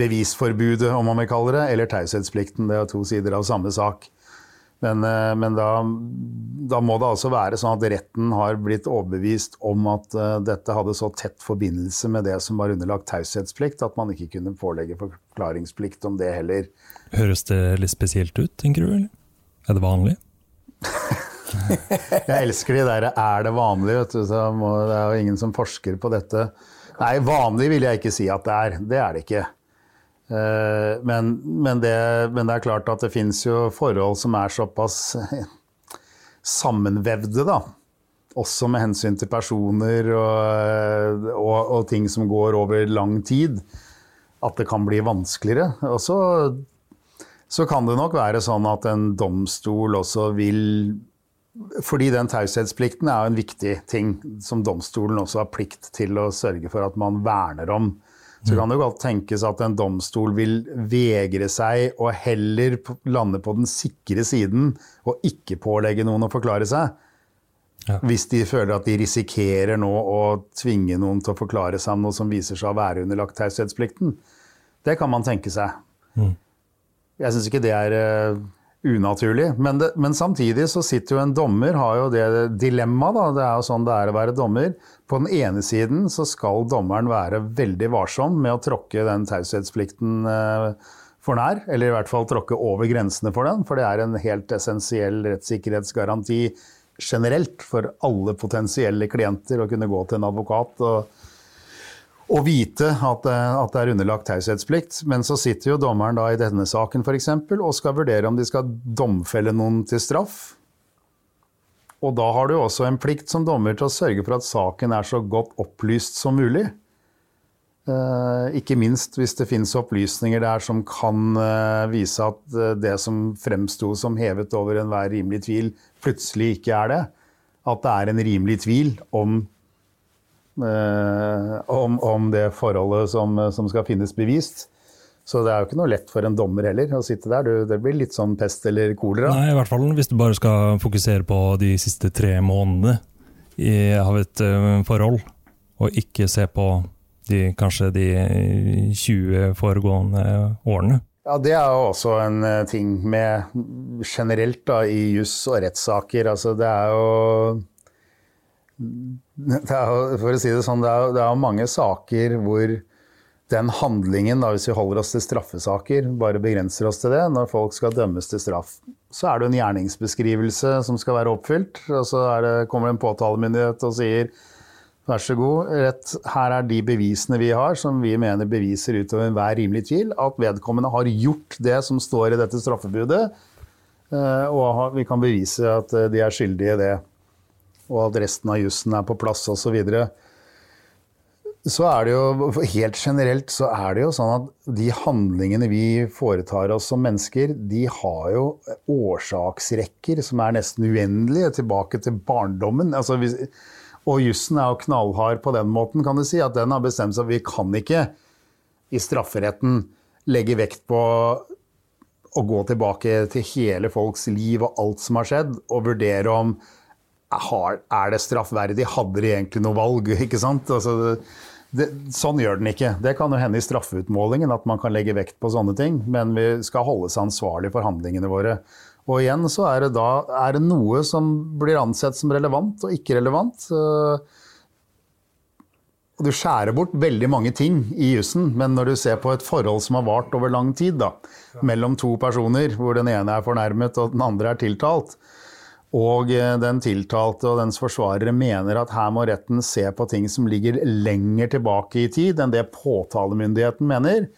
bevisforbudet, om man vil kalle det, eller taushetsplikten. Det er to sider av samme sak. Men, eh, men da, da, må det altså være sånn at retten har blitt overbevist om at uh, dette hadde så tett forbindelse med det som var underlagt taushetsplikt, at man ikke kunne pålegge forklaringsplikt om det heller. Høres det litt spesielt ut, tenker du? eller? Er det vanlig? Jeg elsker de der 'er det vanlig', vet du. Må, det er jo ingen som forsker på dette. Nei, vanlig vil jeg ikke si at det er. Det er det ikke. Eh, men, men, det, men det er klart at det fins jo forhold som er såpass sammenvevde, da. Også med hensyn til personer og, og, og ting som går over lang tid. At det kan bli vanskeligere. Og så, så kan det nok være sånn at en domstol også vil fordi den taushetsplikten er jo en viktig ting som domstolen også har plikt til å sørge for at man verner om. Så kan det godt tenkes at en domstol vil vegre seg og heller lande på den sikre siden og ikke pålegge noen å forklare seg. Ja. Hvis de føler at de risikerer nå å tvinge noen til å forklare seg om noe som viser seg å være underlagt taushetsplikten. Det kan man tenke seg. Mm. Jeg syns ikke det er uh, unaturlig. Men, det, men, samtidig så sitter jo en dommer, har jo det dilemmaet, Det er jo sånn det er å være dommer. På den ene siden så skal dommeren være veldig varsom med å tråkke den taushetsplikten eh, for nær. Eller i hvert fall tråkke over grensene for den, for det er en helt essensiell rettssikkerhetsgaranti generelt for alle potensielle klienter å kunne gå til en advokat. og å vite at, eh, at, det er underlagt taushetsplikt. Men så sitter jo dommeren da i denne saken eksempel, og skal vurdere om de skal domfelle noen til straff. Og da har du også en plikt som dommer til å sørge for at saken er så godt opplyst som mulig. Eh, ikke minst hvis det finnes opplysninger der som kan eh, vise at det som fremsto som hevet over enhver rimelig tvil, plutselig ikke er det. At det er en rimelig tvil om om, om, det forholdet som, som, skal finnes bevist. Så det er jo ikke noe lett for en dommer heller å sitte der. det blir litt sånn pest eller kolera. Nei, i hvert fall hvis du bare skal fokusere på de siste tre månedene av et uh, forhold, og ikke se på de, kanskje de 20 foregående årene. Ja, Det er jo også en uh, ting med generelt da, i juss og rettssaker. Altså, det er jo er, for å si det sånn, det er, det er mange saker hvor den handlingen, da, hvis vi holder oss til straffesaker, bare begrenser oss til det, når folk skal dømmes til straff, så er det en gjerningsbeskrivelse som skal være oppfylt. og Så det, kommer det en påtalemyndighet og sier vær så god, rett, her er de bevisene vi har, som vi mener beviser utover enhver rimelig tvil, at vedkommende har gjort det som står i dette straffebudet, eh, og vi kan bevise at eh, de er skyldige i det og at resten av jussen er på plass osv. Så, videre. så er det jo helt generelt så er det jo sånn at de handlingene vi foretar oss som mennesker, de har jo årsaksrekker som er nesten uendelige tilbake til barndommen. Altså, hvis, og jussen er jo knallhard på den måten, kan du si, at den har bestemt seg at vi kan ikke i strafferetten legge vekt på å gå tilbake til hele folks liv og alt som har skjedd, og vurdere om er det straffverdig? Hadde de egentlig noe valg? ikke sant? Altså, det, sånn gjør den ikke. Det kan jo hende i straffeutmålingen at man kan legge vekt på sånne ting, men vi skal holdes ansvarlig for handlingene våre. Og igjen så er det da er det noe som blir ansett som relevant og ikke relevant. Og du skjærer bort veldig mange ting i jussen, men når du ser på et forhold som har vart over lang tid, da, mellom to personer, hvor den ene er fornærmet og den andre er tiltalt, og eh, den tiltalte og dens forsvarere mener at her må retten se på ting som ligger lenger tilbake i tid enn det påtalemyndigheten mener.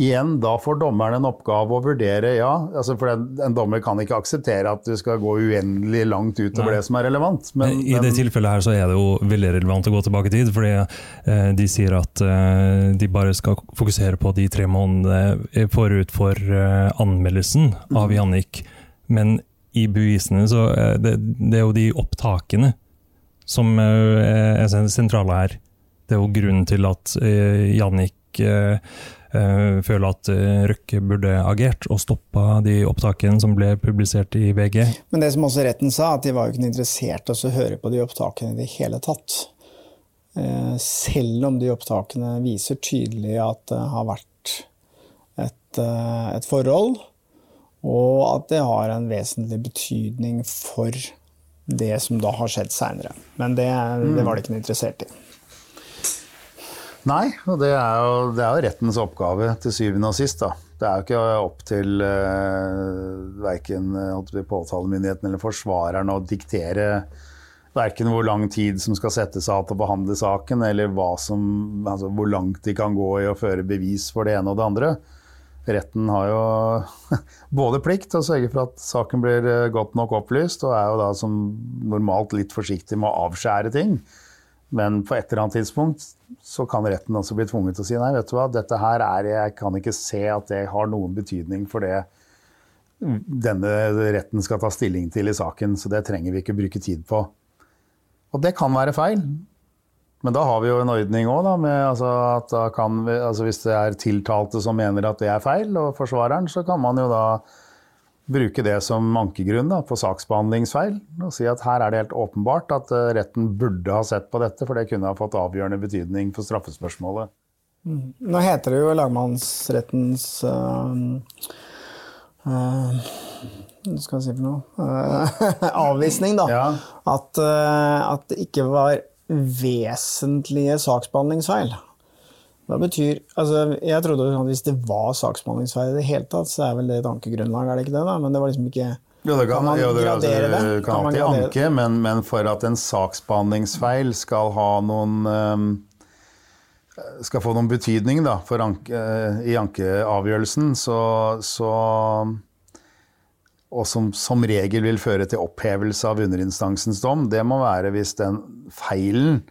Igjen, da får dommeren en oppgave å vurdere, ja. Altså for en, en, dommer kan ikke akseptere at du skal gå uendelig langt utover Nei. det som er relevant. Men, I det tilfellet her så er det jo veldig relevant å gå tilbake i tid. fordi eh, de sier at eh, de bare skal fokusere på de tre månedene forut for eh, anmeldelsen av mm. Jannik. Men i bevisene, så det, det er jo de opptakene som eh, er sentrale her. Det er jo grunnen til at eh, Jannik eh, føler at Røkke burde agert og stoppa de opptakene som ble publisert i VG. Men det som også retten sa, at de var jo ikke interessert i å høre på de opptakene i det hele tatt. Selv om de opptakene viser tydelig at det har vært et, et forhold og at det har en vesentlig betydning for det som da har skjedd seinere. Men det, det, var de ikke interessert i. Nei, og det er, jo, det er, jo, rettens oppgave til syvende og sist. da. Det er jo ikke opp til uh, verken påtalemyndigheten eller forsvareren å diktere verken hvor lang tid som skal settes av til å behandle saken, eller som, altså, hvor langt de kan gå i å føre bevis for det ene og det andre. Retten har jo både plikt til å sørge for at saken blir eh, godt nok opplyst, og er jo da som normalt litt forsiktig med å avskjære ting. Men på et eller annet tidspunkt så kan retten også bli tvunget til å si nei, vet du hva, dette her er Jeg kan ikke se at det har noen betydning for det denne retten skal ta stilling til i saken, så det trenger vi ikke bruke tid på. Og det kan være feil. Men da har vi jo en ordning òg, altså at vi, altså hvis det er tiltalte som mener at det er feil, og forsvareren, så kan man jo da bruke det som ankegrunn da, på saksbehandlingsfeil. Og si at her er det helt åpenbart at uh, retten burde ha sett på dette, for det kunne ha fått avgjørende betydning for straffespørsmålet. Mm. Nå heter det jo lagmannsrettens uh, uh, hva skal jeg si for noe avvisning, da. Ja. At, at det ikke var vesentlige saksbehandlingsfeil. Hva betyr altså, Jeg trodde at hvis det var saksbehandlingsfeil i det hele tatt, så er vel det et ankegrunnlag, er det ikke det? da? Men det var liksom ikke jo, det kan, kan man jo, det, altså, gradere det? Kan, kan alltid anke, men, men, for at en saksbehandlingsfeil skal ha noen um, skal få noen betydning da, anke, i ankeavgjørelsen, så, så og som som regel vil føre til opphevelse av underinstansens dom, det må være hvis den feilen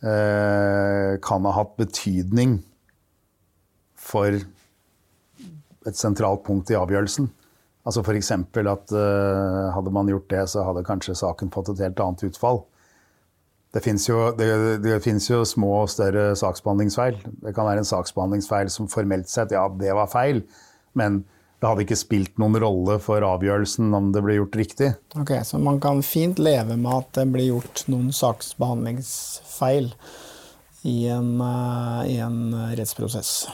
eh, kan ha hatt betydning for et sentralt punkt i avgjørelsen. Altså F.eks. at eh, hadde man gjort det, så hadde kanskje saken fått et helt annet utfall. Det fins jo, jo, små og større saksbehandlingsfeil. Det kan være en saksbehandlingsfeil som formelt sett, ja, det var feil, men det hadde ikke spilt noen rolle for avgjørelsen om det ble gjort riktig. Ok, Så man kan fint leve med at det blir gjort noen saksbehandlingsfeil i en, uh, i en rettsprosess?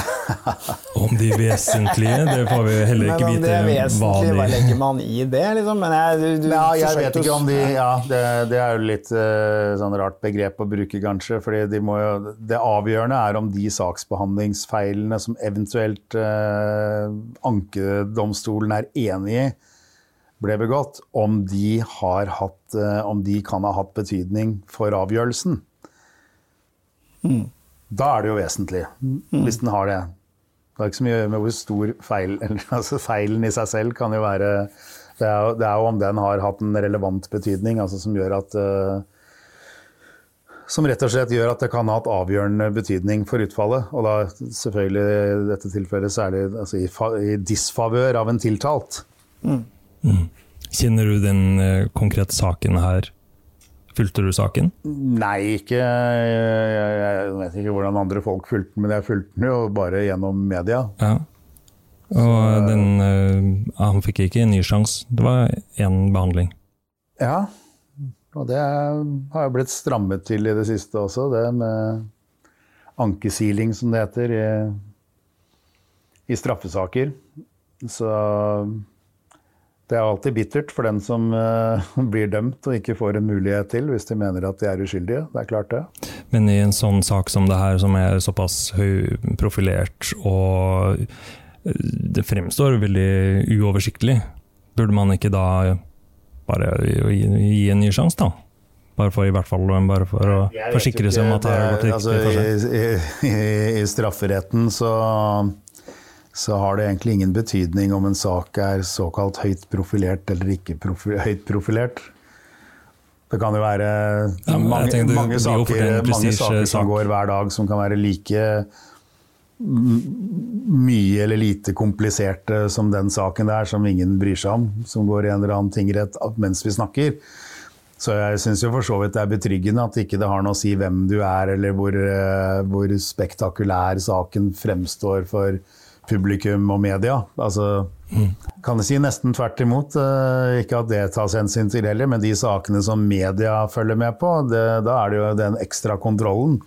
om de vesentlige, det får vi heller ikke vite. Men om det er vesentlig, hva legger man i det? Liksom? Men jeg, du, du ja, jeg vet ikke om de ja, det, det, er jo litt uh, sånn rart begrep å bruke, kanskje. fordi de jo, Det avgjørende er om de saksbehandlingsfeilene som eventuelt uh, ankedomstolen er enig i, ble begått, om de, hatt, uh, om de kan ha hatt betydning for avgjørelsen. Mm. Da er det jo vesentlig, hvis den har det. Det har ikke så mye med hvor stor feil altså Feilen i seg selv kan jo være Det er jo, det er jo om den har hatt en relevant betydning, altså som gjør at uh, som rett og slett gjør at det kan ha hatt avgjørende betydning for utfallet. Og da selvfølgelig i dette tilfellet særlig altså i, i disfavør av en tiltalt. Mm. Mm. Kjenner du den uh, konkrete saken her Fulgte du saken? Nei, ikke jeg, jeg, vet ikke hvordan andre folk fulgte den, men jeg fulgte den jo bare gjennom media. Ja. Og den, uh, han fikk ikke en ny sjanse, det var én behandling? Ja, og det har jo blitt strammet til i det siste også, det med ankesiling, som det heter, i, i straffesaker. Så det er alltid bittert for den som uh, blir dømt og ikke får en mulighet til, hvis de mener at de er uskyldige. Det er klart det. Men i en sånn sak som det her, som er såpass høyprofilert og eh, det fremstår veldig uoversiktlig, burde man ikke da bare gi en ny sjanse, da? Bare for i hvert fall bare for å forsikre seg om at det har gått riktig altså, for seg. I, i, I strafferetten så så har det egentlig ingen betydning om en sak er såkalt høyt profilert eller ikke profi høyt profilert. Det kan jo være ja, mange, du, mange, saker, mange saker som går hver dag som kan være like mye eller lite kompliserte som den saken der, som ingen bryr seg om, som går i en eller annen tingrett mens vi snakker. Så jeg syns for så vidt det er betryggende at ikke det har noe å si hvem du er, eller hvor, eh, hvor spektakulær saken fremstår for publikum og media. Altså. Kan jeg si nesten tvert imot. Eh, ikke at det tas hensyn til heller, men de sakene som media følger med på, det, da er det jo den ekstra kontrollen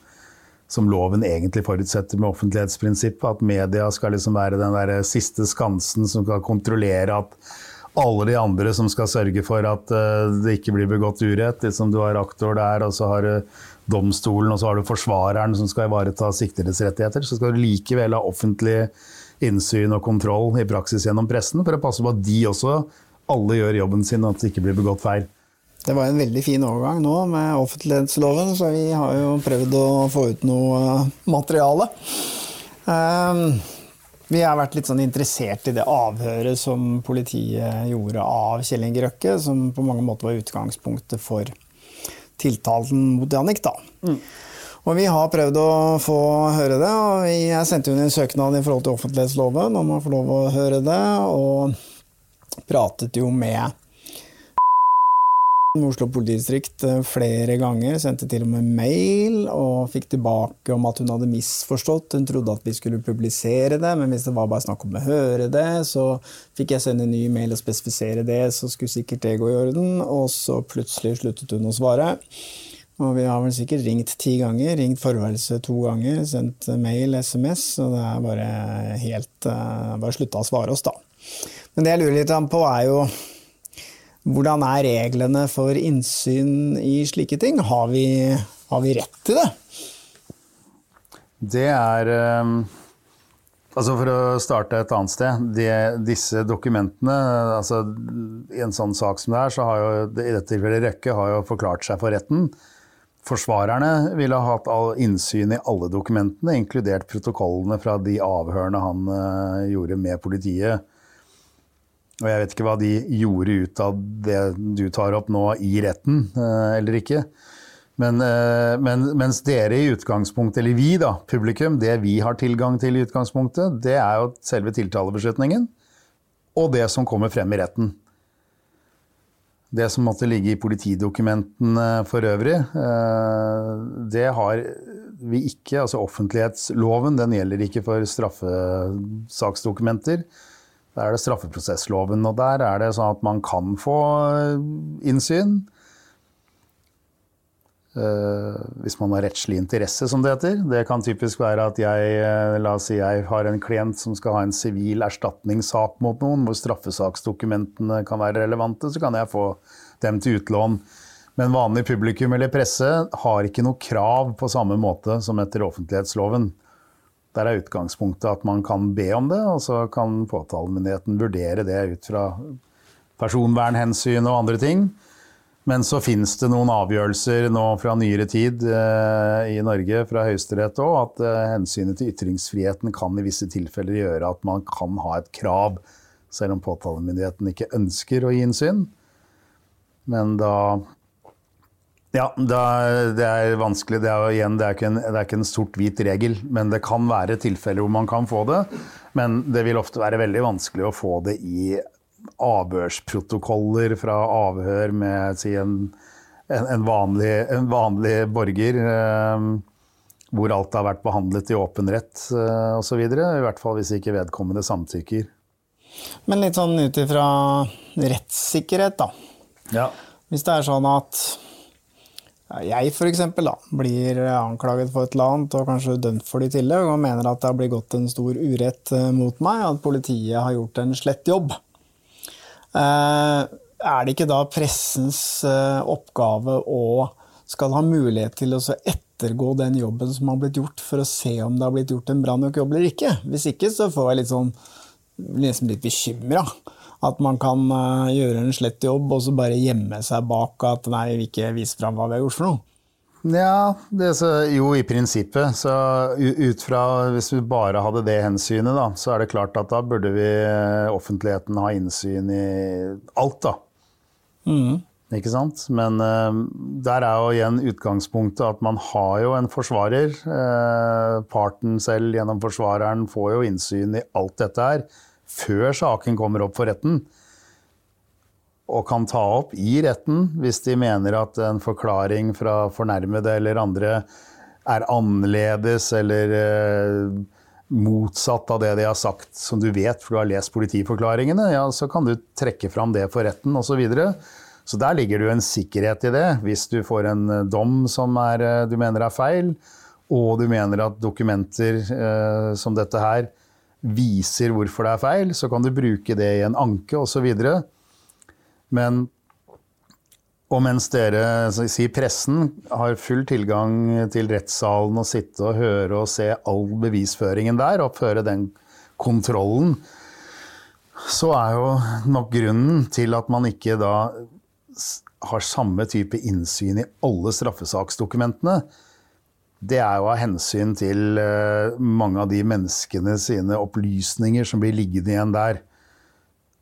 som loven egentlig forutsetter med offentlighetsprinsippet. At media skal liksom være den der siste skansen som skal kontrollere at alle de andre som skal sørge for at uh, det ikke blir begått urett. Liksom du har aktor der, og så har du domstolen, og så har du forsvareren som skal ivareta siktedes rettigheter. Så skal du likevel ha offentlig innsyn og kontroll i praksis gjennom pressen, for å passe på at de også alle gjør jobben sin, og at det ikke blir begått feil. Det var en veldig fin overgang nå med offentlighetsloven, så vi har jo prøvd å få ut noe eh, materiale. Um, vi har vært litt sånn interessert i det avhøret som politiet gjorde av Kjell Inge Røkke, som på mange måter var utgangspunktet for tiltalen mot Jannik. da. Mm. Og vi har prøvd å få høre det, og jeg sendte inn en søknad i forhold til offentlighetsloven om å få lov å høre det, og pratet jo med Oslo politidistrikt eh, flere ganger, sendte til og med mail og fikk tilbake om at hun hadde misforstått. Hun trodde at vi skulle publisere det, men hvis det var bare snakk om å høre det, så fikk jeg sende en ny mail og spesifisere det, så skulle sikkert det gå i orden. Og så plutselig sluttet hun å svare. Og vi har vel sikkert ringt ti ganger, ringt forværelse to ganger, sendt mail, SMS, og det er bare helt eh, Bare slutta å svare oss, da. Men det jeg lurer litt på, er jo hvordan er reglene for innsyn i slike ting? Har vi, har vi rett til det? Det er ehm, Altså For å starte et annet sted. De, disse dokumentene altså I en sånn sak som det er, så har jo i dette tilfellet Røkke har jo forklart seg for retten. Forsvarerne ville ha hatt all innsyn i alle dokumentene, inkludert protokollene fra de avhørene han uh, gjorde med politiet. Og jeg vet ikke hva de gjorde ut av det du tar opp nå i retten, eh, eller ikke. Men, eh, men, mens dere i utgangspunktet, eller vi da, publikum, det vi har tilgang til i utgangspunktet, det er jo selve tiltalebeslutningen og det som kommer frem i retten. Det som måtte ligge i politidokumentene for øvrig, eh, det har vi ikke. Altså offentlighetsloven, den gjelder ikke for straffesaksdokumenter. Da er det straffeprosessloven, og der er det sånn at man kan få innsyn. Uh, hvis man har rettslig interesse, som det heter. Det kan typisk være at jeg, uh, la oss si jeg har en klient som skal ha en sivil erstatningssak mot noen, hvor straffesaksdokumentene kan være relevante, så kan jeg få dem til utlån. Men vanlig publikum eller presse har ikke noe krav på samme måte som etter offentlighetsloven. Der er utgangspunktet at man kan be om det, og så kan påtalemyndigheten vurdere det ut fra personvernhensyn og andre ting. Men så finnes det noen avgjørelser nå fra nyere tid eh, i Norge, fra Høyesterett òg, at eh, hensynet til ytringsfriheten kan i visse tilfeller gjøre at man kan ha et krav, selv om påtalemyndigheten ikke ønsker å gi innsyn. Men da ja, det er vanskelig. Det er, igjen, det er ikke en, en sort-hvit regel, men det kan være tilfeller hvor man kan få det. Men det vil ofte være veldig vanskelig å få det i avhørsprotokoller fra avhør med si, en, en, vanlig, en, vanlig, borger. Eh, hvor alt har vært behandlet i åpen rett eh, osv. I hvert fall hvis ikke vedkommende samtykker. Men litt sånn ut ifra rettssikkerhet, da. Ja. Hvis det er sånn at jeg f.eks. blir anklaget for et eller annet og kanskje dømt for det i tillegg, og mener at det har blitt gått en stor urett eh, mot meg, at politiet har gjort en slett jobb. Eh, er det ikke da pressens eh, oppgave å skal ha mulighet til å ettergå den jobben som har blitt gjort, for å se om det har blitt gjort en bra nok jobb eller ikke? Hvis ikke så får jeg litt sånn, liksom litt bekymra. At man kan uh, gjøre en slett jobb og så bare gjemme seg bak at nei, vi ikke viser fram hva vi har gjort for noe. Ja, så, jo i prinsippet. Så ut fra Hvis vi bare hadde det hensynet, da, så er det klart at da burde vi eh, offentligheten ha innsyn i alt, da. Mm. Ikke sant? Men uh, der er jo igjen utgangspunktet at man har jo en forsvarer. Uh, parten selv gjennom forsvareren får jo innsyn i alt dette her før saken kommer opp for retten. Og kan ta opp i retten hvis de mener at en forklaring fra fornærmede eller andre er annerledes eller eh, motsatt av det de har sagt, som du vet, for du har lest politiforklaringene, ja, så kan du trekke fram det for retten osv. Så, videre. så der ligger det jo en sikkerhet i det. Hvis du får en eh, dom som er, eh, du mener er feil, og du mener at dokumenter eh, som dette her viser hvorfor det er feil, så kan du bruke det i en anke osv. Men og mens dere, si pressen, har full tilgang til rettssalen og sitte og høre og se all bevisføringen der, og føre den kontrollen, så er jo nok grunnen til at man ikke da har samme type innsyn i alle straffesaksdokumentene, det er jo av hensyn til eh, mange av de menneskene sine opplysninger som blir liggende igjen der.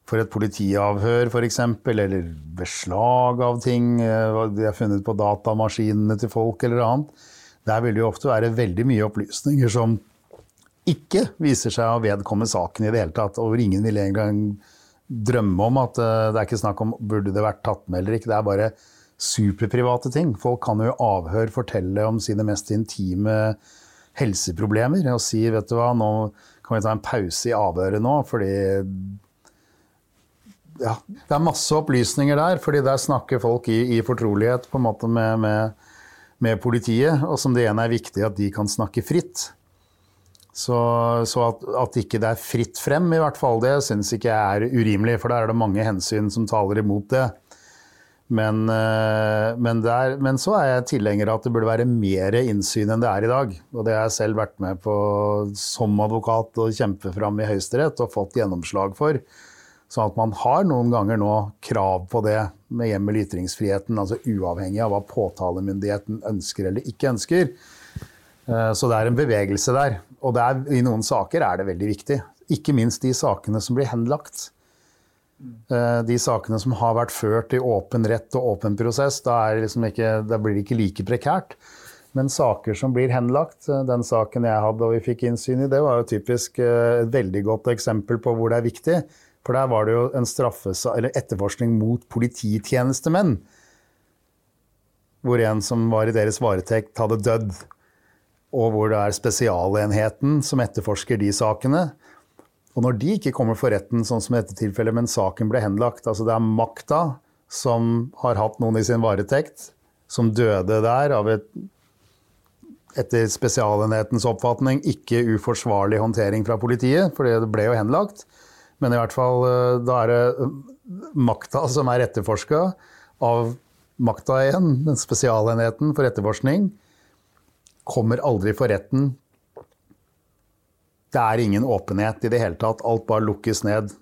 For et politiavhør f.eks., eller beslag av ting eh, de har funnet på datamaskinene til folk eller annet. Der vil det jo ofte være veldig mye opplysninger som ikke viser seg å vedkomme saken i det hele tatt. Og ingen vil engang drømme om at eh, det er ikke snakk om burde det vært tatt med eller ikke. Det er bare superprivate ting. Folk kan jo i avhør fortelle om sine mest intime helseproblemer og si vet du hva, nå kan vi ta en pause i avhøret nå, fordi ja, det er masse opplysninger der, fordi der snakker folk i, i fortrolighet på en måte med, med, med politiet, og som det ene er viktig at de kan snakke fritt. Så, så at, at ikke det er fritt frem, i hvert fall, det syns ikke jeg er urimelig, for der er det mange hensyn som taler imot det. Men, eh, men, der, men så er jeg tilhenger av at det burde være mer innsyn enn det er i dag. Og det har jeg selv vært med på som advokat å kjempe fram i Høyesterett og fått gjennomslag for. Sånn at man har noen ganger nå krav på det med hjemmel i ytringsfriheten, altså uavhengig av hva påtalemyndigheten ønsker eller ikke ønsker. Eh, Så det er en bevegelse der. Og det er, i noen saker er det veldig viktig. Ikke minst de sakene som blir henlagt. Eh, De sakene som har vært ført i åpen rett og åpen prosess, da, liksom ikke, da blir det ikke like prekært. Men saker som blir henlagt, eh, den saken jeg hadde og vi fikk innsyn i, det var jo typisk et veldig godt eksempel på hvor det er viktig. For der var det jo en eller etterforskning mot polititjenestemenn. Hvor en som var i deres varetekt, hadde dødd. Og hvor det er spesialenheten som etterforsker de sakene. Og når de ikke kommer for retten, sånn som i dette tilfellet, men saken ble henlagt Altså det er makta som har hatt noen i sin varetekt, som døde der av et etter spesialenhetens oppfatning ikke uforsvarlig håndtering fra politiet, for det ble jo henlagt. Men i hvert fall eh, da er det eh, makta som er etterforska av makta igjen, den spesialenheten for etterforskning, kommer aldri for retten. Det er ingen åpenhet i det hele tatt. Alt bare lukkes ned.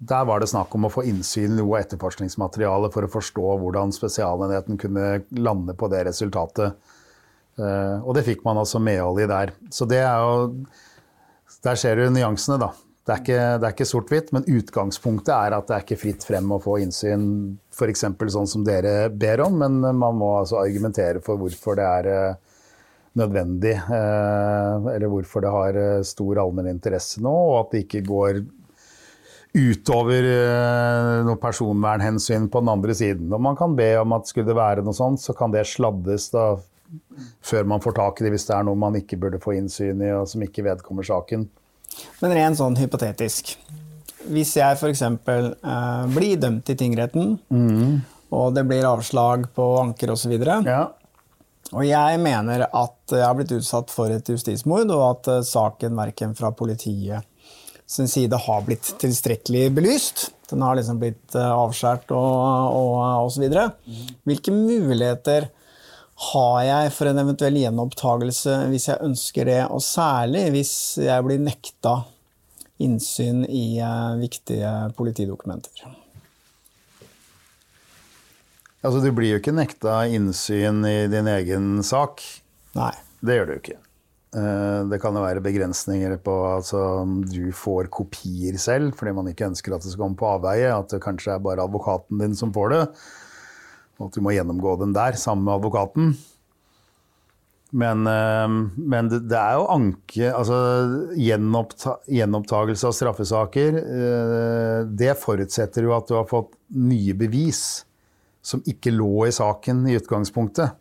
Der var det snakk om å få innsyn i noe etterforskningsmateriale for å forstå hvordan spesialenheten kunne lande på det resultatet. Eh, Og det fikk man altså medhold i der. Så det er jo Der ser du nyansene, da. Det er ikke, ikke sort-hvitt, men utgangspunktet er at det er ikke fritt frem å få innsyn, f.eks. sånn som dere ber om, men man må altså argumentere for hvorfor det er eh, nødvendig, eh, eller hvorfor det har eh, stor allmenn interesse nå, og at det ikke går utover noe personvernhensyn på den andre siden. Og man kan be om at skulle det være noe sånt, så kan det sladdes da før man får tak i det hvis det er noe man ikke burde få innsyn i, og som ikke vedkommer saken. Men rent sånn hypotetisk. Hvis jeg f.eks. Eh, blir dømt i tingretten, og det blir avslag på anker osv., Ja. og jeg mener at jeg har blitt utsatt for et justismord, og at eh, saken verken fra politiet sin side har blitt tilstrekkelig belyst. Den har liksom blitt eh, avskåret og, og osv. Hvilke muligheter har jeg for en eventuell gjenopptagelse hvis jeg ønsker det, og særlig hvis jeg blir nekta innsyn i eh, viktige politidokumenter? Altså, du blir jo ikke nekta innsyn i din egen sak. Nei. Det gjør du ikke. Eh, Det kan jo være begrensninger på altså, du får kopier selv fordi man ikke ønsker at det skal komme på avveie. At det kanskje er bare advokaten din som får det. Og at du må gjennomgå den der sammen med advokaten. Men, eh, men det, er jo anke Altså gjenoppta, gjenopptagelse av straffesaker. eh, Det forutsetter jo at du har fått nye bevis som ikke lå i saken i utgangspunktet.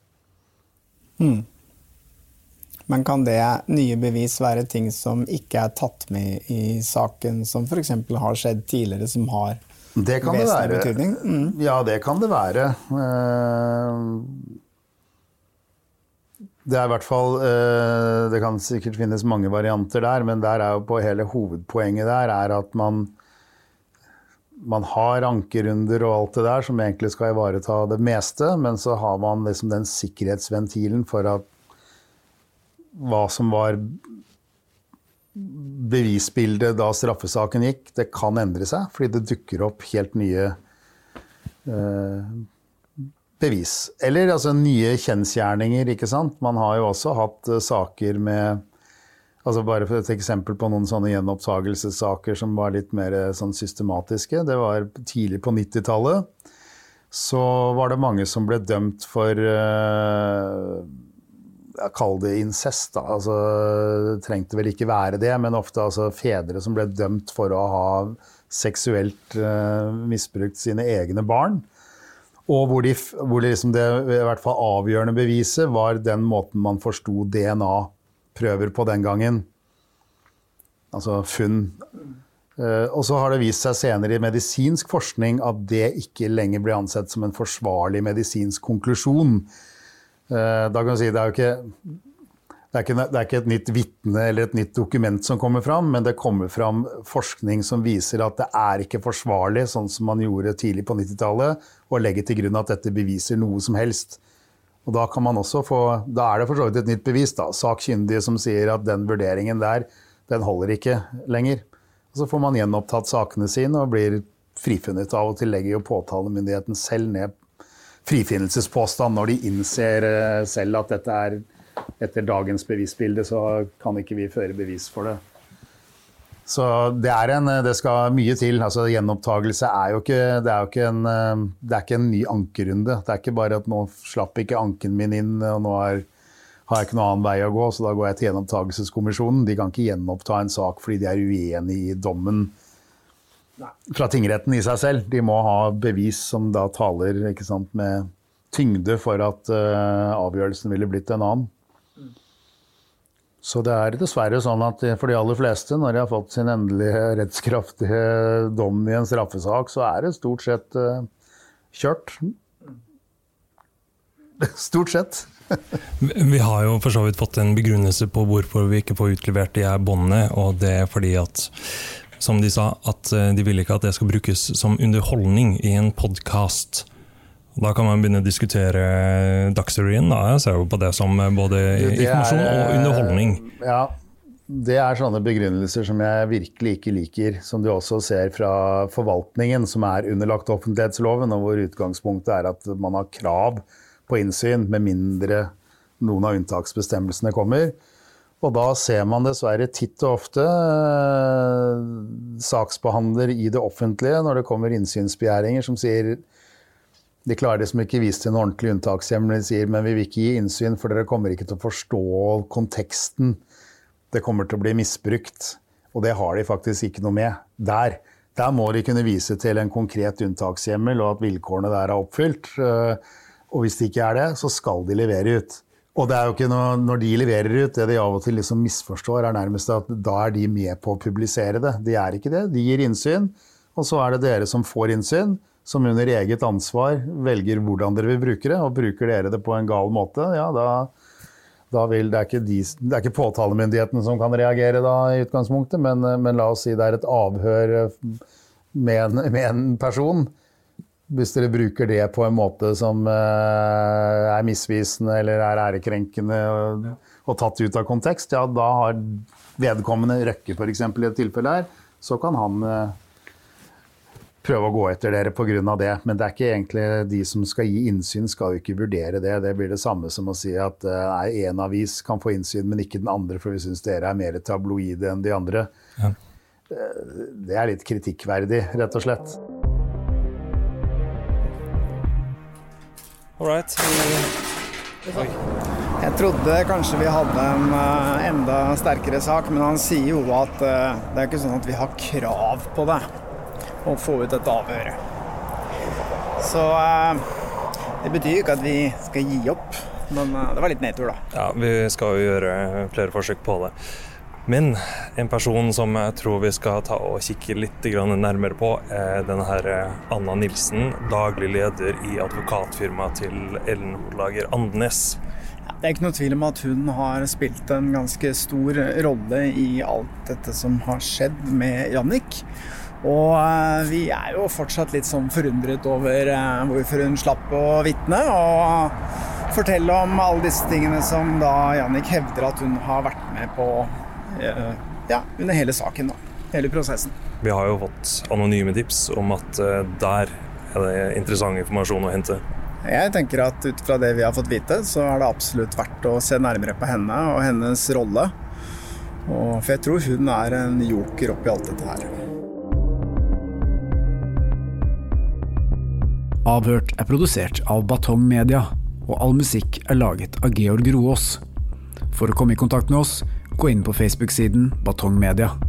Men kan det nye bevis være ting som ikke er tatt med i saken, som f.eks. har skjedd tidligere, som har Det kan det være. betydning? Mm. Ja, det kan det være. Eh, Det er i hvert fall eh, Det kan sikkert finnes mange varianter der, men der er jo på hele hovedpoenget der er at man man har ankerunder og alt det der som egentlig skal ivareta det meste, men så har man liksom den sikkerhetsventilen for at hva som var bevisbildet da straffesaken gikk, det kan endre seg, fordi det dukker opp helt nye eh, bevis. Eller altså nye kjensgjerninger, ikke sant. Man har jo også hatt eh, saker med altså Bare for et eksempel på noen sånne gjenopptakelsessaker som var litt mer eh, sånn systematiske. Det var tidlig på 90-tallet. Så var det mange som ble dømt for uh, Kall det incest, da. Altså, det trengte vel ikke være det, men ofte altså, fedre som ble dømt for å ha seksuelt uh, misbrukt sine egne barn. Og hvor, de, hvor liksom det i hvert fall avgjørende beviset var den måten man forsto DNA-prøver på den gangen. Altså funn. Uh, og så har det vist seg senere i medisinsk forskning at det ikke lenger ble ansett som en forsvarlig medisinsk konklusjon. Uh, da kan du si det er jo ikke det er, ikke, det er ikke et nytt vitne eller et nytt dokument som kommer fram, men det kommer fram forskning som viser at det er ikke forsvarlig, sånn som man gjorde tidlig på 90-tallet, å legge til grunn at dette beviser noe som helst. Og Da kan man også få, da er det for så vidt et nytt bevis. da, Sakkyndige som sier at den vurderingen der, den holder ikke lenger. Og Så får man gjenopptatt sakene sine og blir frifunnet. Av og til legger jo påtalemyndigheten selv ned frifinnelsespåstand når de innser eh, selv at dette er etter dagens bevisbilde så kan ikke vi føre bevis for det. Så det, en, det skal mye til. Altså, gjenopptakelse er jo ikke, det er jo ikke en, det er ikke en ny ankerunde. Det er ikke bare at nå slapp ikke anken min inn, og nå er, har jeg ikke noen annen vei å gå, så da går jeg til gjenopptakelseskommisjonen. De kan ikke gjenoppta en sak fordi de er uenig i dommen fra tingretten i seg selv. De må ha bevis som da taler sant, med tyngde for at uh, avgjørelsen ville blitt en annen. Så det er dessverre sånn at for de aller fleste, når de har fått sin endelige rettskraftige dom i en straffesak, så er det stort sett uh, kjørt. Stort sett. vi har jo for så vidt fått en begrunnelse på hvorfor vi ikke får utlevert de her båndene, og det er fordi at som de sa, at eh, de vil ikke at det skal brukes som underholdning i en podkast. Da kan man begynne å diskutere Dagsrevyen. Jeg ser jo på det som både informasjon er, og underholdning. Ja, det er sånne begrunnelser som jeg virkelig ikke liker. Som du også ser fra forvaltningen, som er underlagt offentlighetsloven, og hvor utgangspunktet er at man har krav på innsyn, med mindre noen av unntaksbestemmelsene kommer. Og da ser man dessverre titt og ofte eh, saksbehandler i det offentlige når det kommer innsynsbegjæringer som sier de klarer liksom ikke vise til en ordentlig unntakshjemmel. De sier men vi vil ikke gi innsyn, for dere kommer ikke til å forstå konteksten. Det kommer til å bli misbrukt. Og det har de faktisk ikke noe med der. Der må de kunne vise til en konkret unntakshjemmel, og at vilkårene der er oppfylt. Eh, og hvis det ikke er det, så skal de levere ut. Og det er jo ikke noe, når de leverer ut, det de av og til liksom misforstår, er nærmest at da er de med på å publisere det. De er ikke det. De gir innsyn, og så er det dere som får innsyn som under eget ansvar velger hvordan dere vil bruke det, og bruker dere det på en gal måte, ja, da, da vil, det, er ikke de, det er ikke påtalemyndigheten som kan reagere da, i utgangspunktet, men, men, la oss si det er et avhør med en, med en, person. Hvis dere bruker det på en måte som uh, er misvisende eller er ærekrenkende og, og, tatt ut av kontekst, ja, da har vedkommende Røkke f.eks. i et tilfelle her, så kan han uh, prøve å gå etter dere pga. det. Men det er ikke egentlig de som skal gi innsyn, skal jo ikke vurdere det. Det blir det samme som å si at nei, én avis kan få innsyn, men ikke den andre, for vi syns dere er mer tabloide enn de andre. Ja. Eh, det er litt kritikkverdig, rett og slett. All right. Jeg trodde kanskje vi hadde en uh, enda sterkere sak, men han sier jo at uh, det er ikke sånn at vi har krav på det å få ut et avhør. Så eh, det betyr ikke at vi skal gi opp, men eh, det var litt nedtur, da. Ja, vi skal jo gjøre flere forsøk på det. Men en person som jeg tror vi skal ta og kikke litt nærmere på, er denne eh, Anna Nilsen, daglig leder i advokatfirmaet til Ellen Olager Andenes. Det er ikke noe tvil om at hun har spilt en ganske stor rolle i alt dette som har skjedd med Jannik. Og eh, vi er jo fortsatt litt sånn forundret over eh, hvorfor hun slapp å vitne. Og fortelle om alle disse tingene som da Jannik hevder at hun har vært med på ja, under hele saken, da. Hele prosessen. Vi har jo fått anonyme tips om at eh, der er det interessant informasjon å hente. Jeg tenker at ut fra det vi har fått vite, så er det absolutt verdt å se nærmere på henne og hennes rolle. Og, for jeg tror hun er en joker oppi alt dette her. Avhørt er produsert av Batong Media, og all musikk er laget av Georg Roaas. For å komme i kontakt med oss, gå inn på Facebook-siden Batong Media.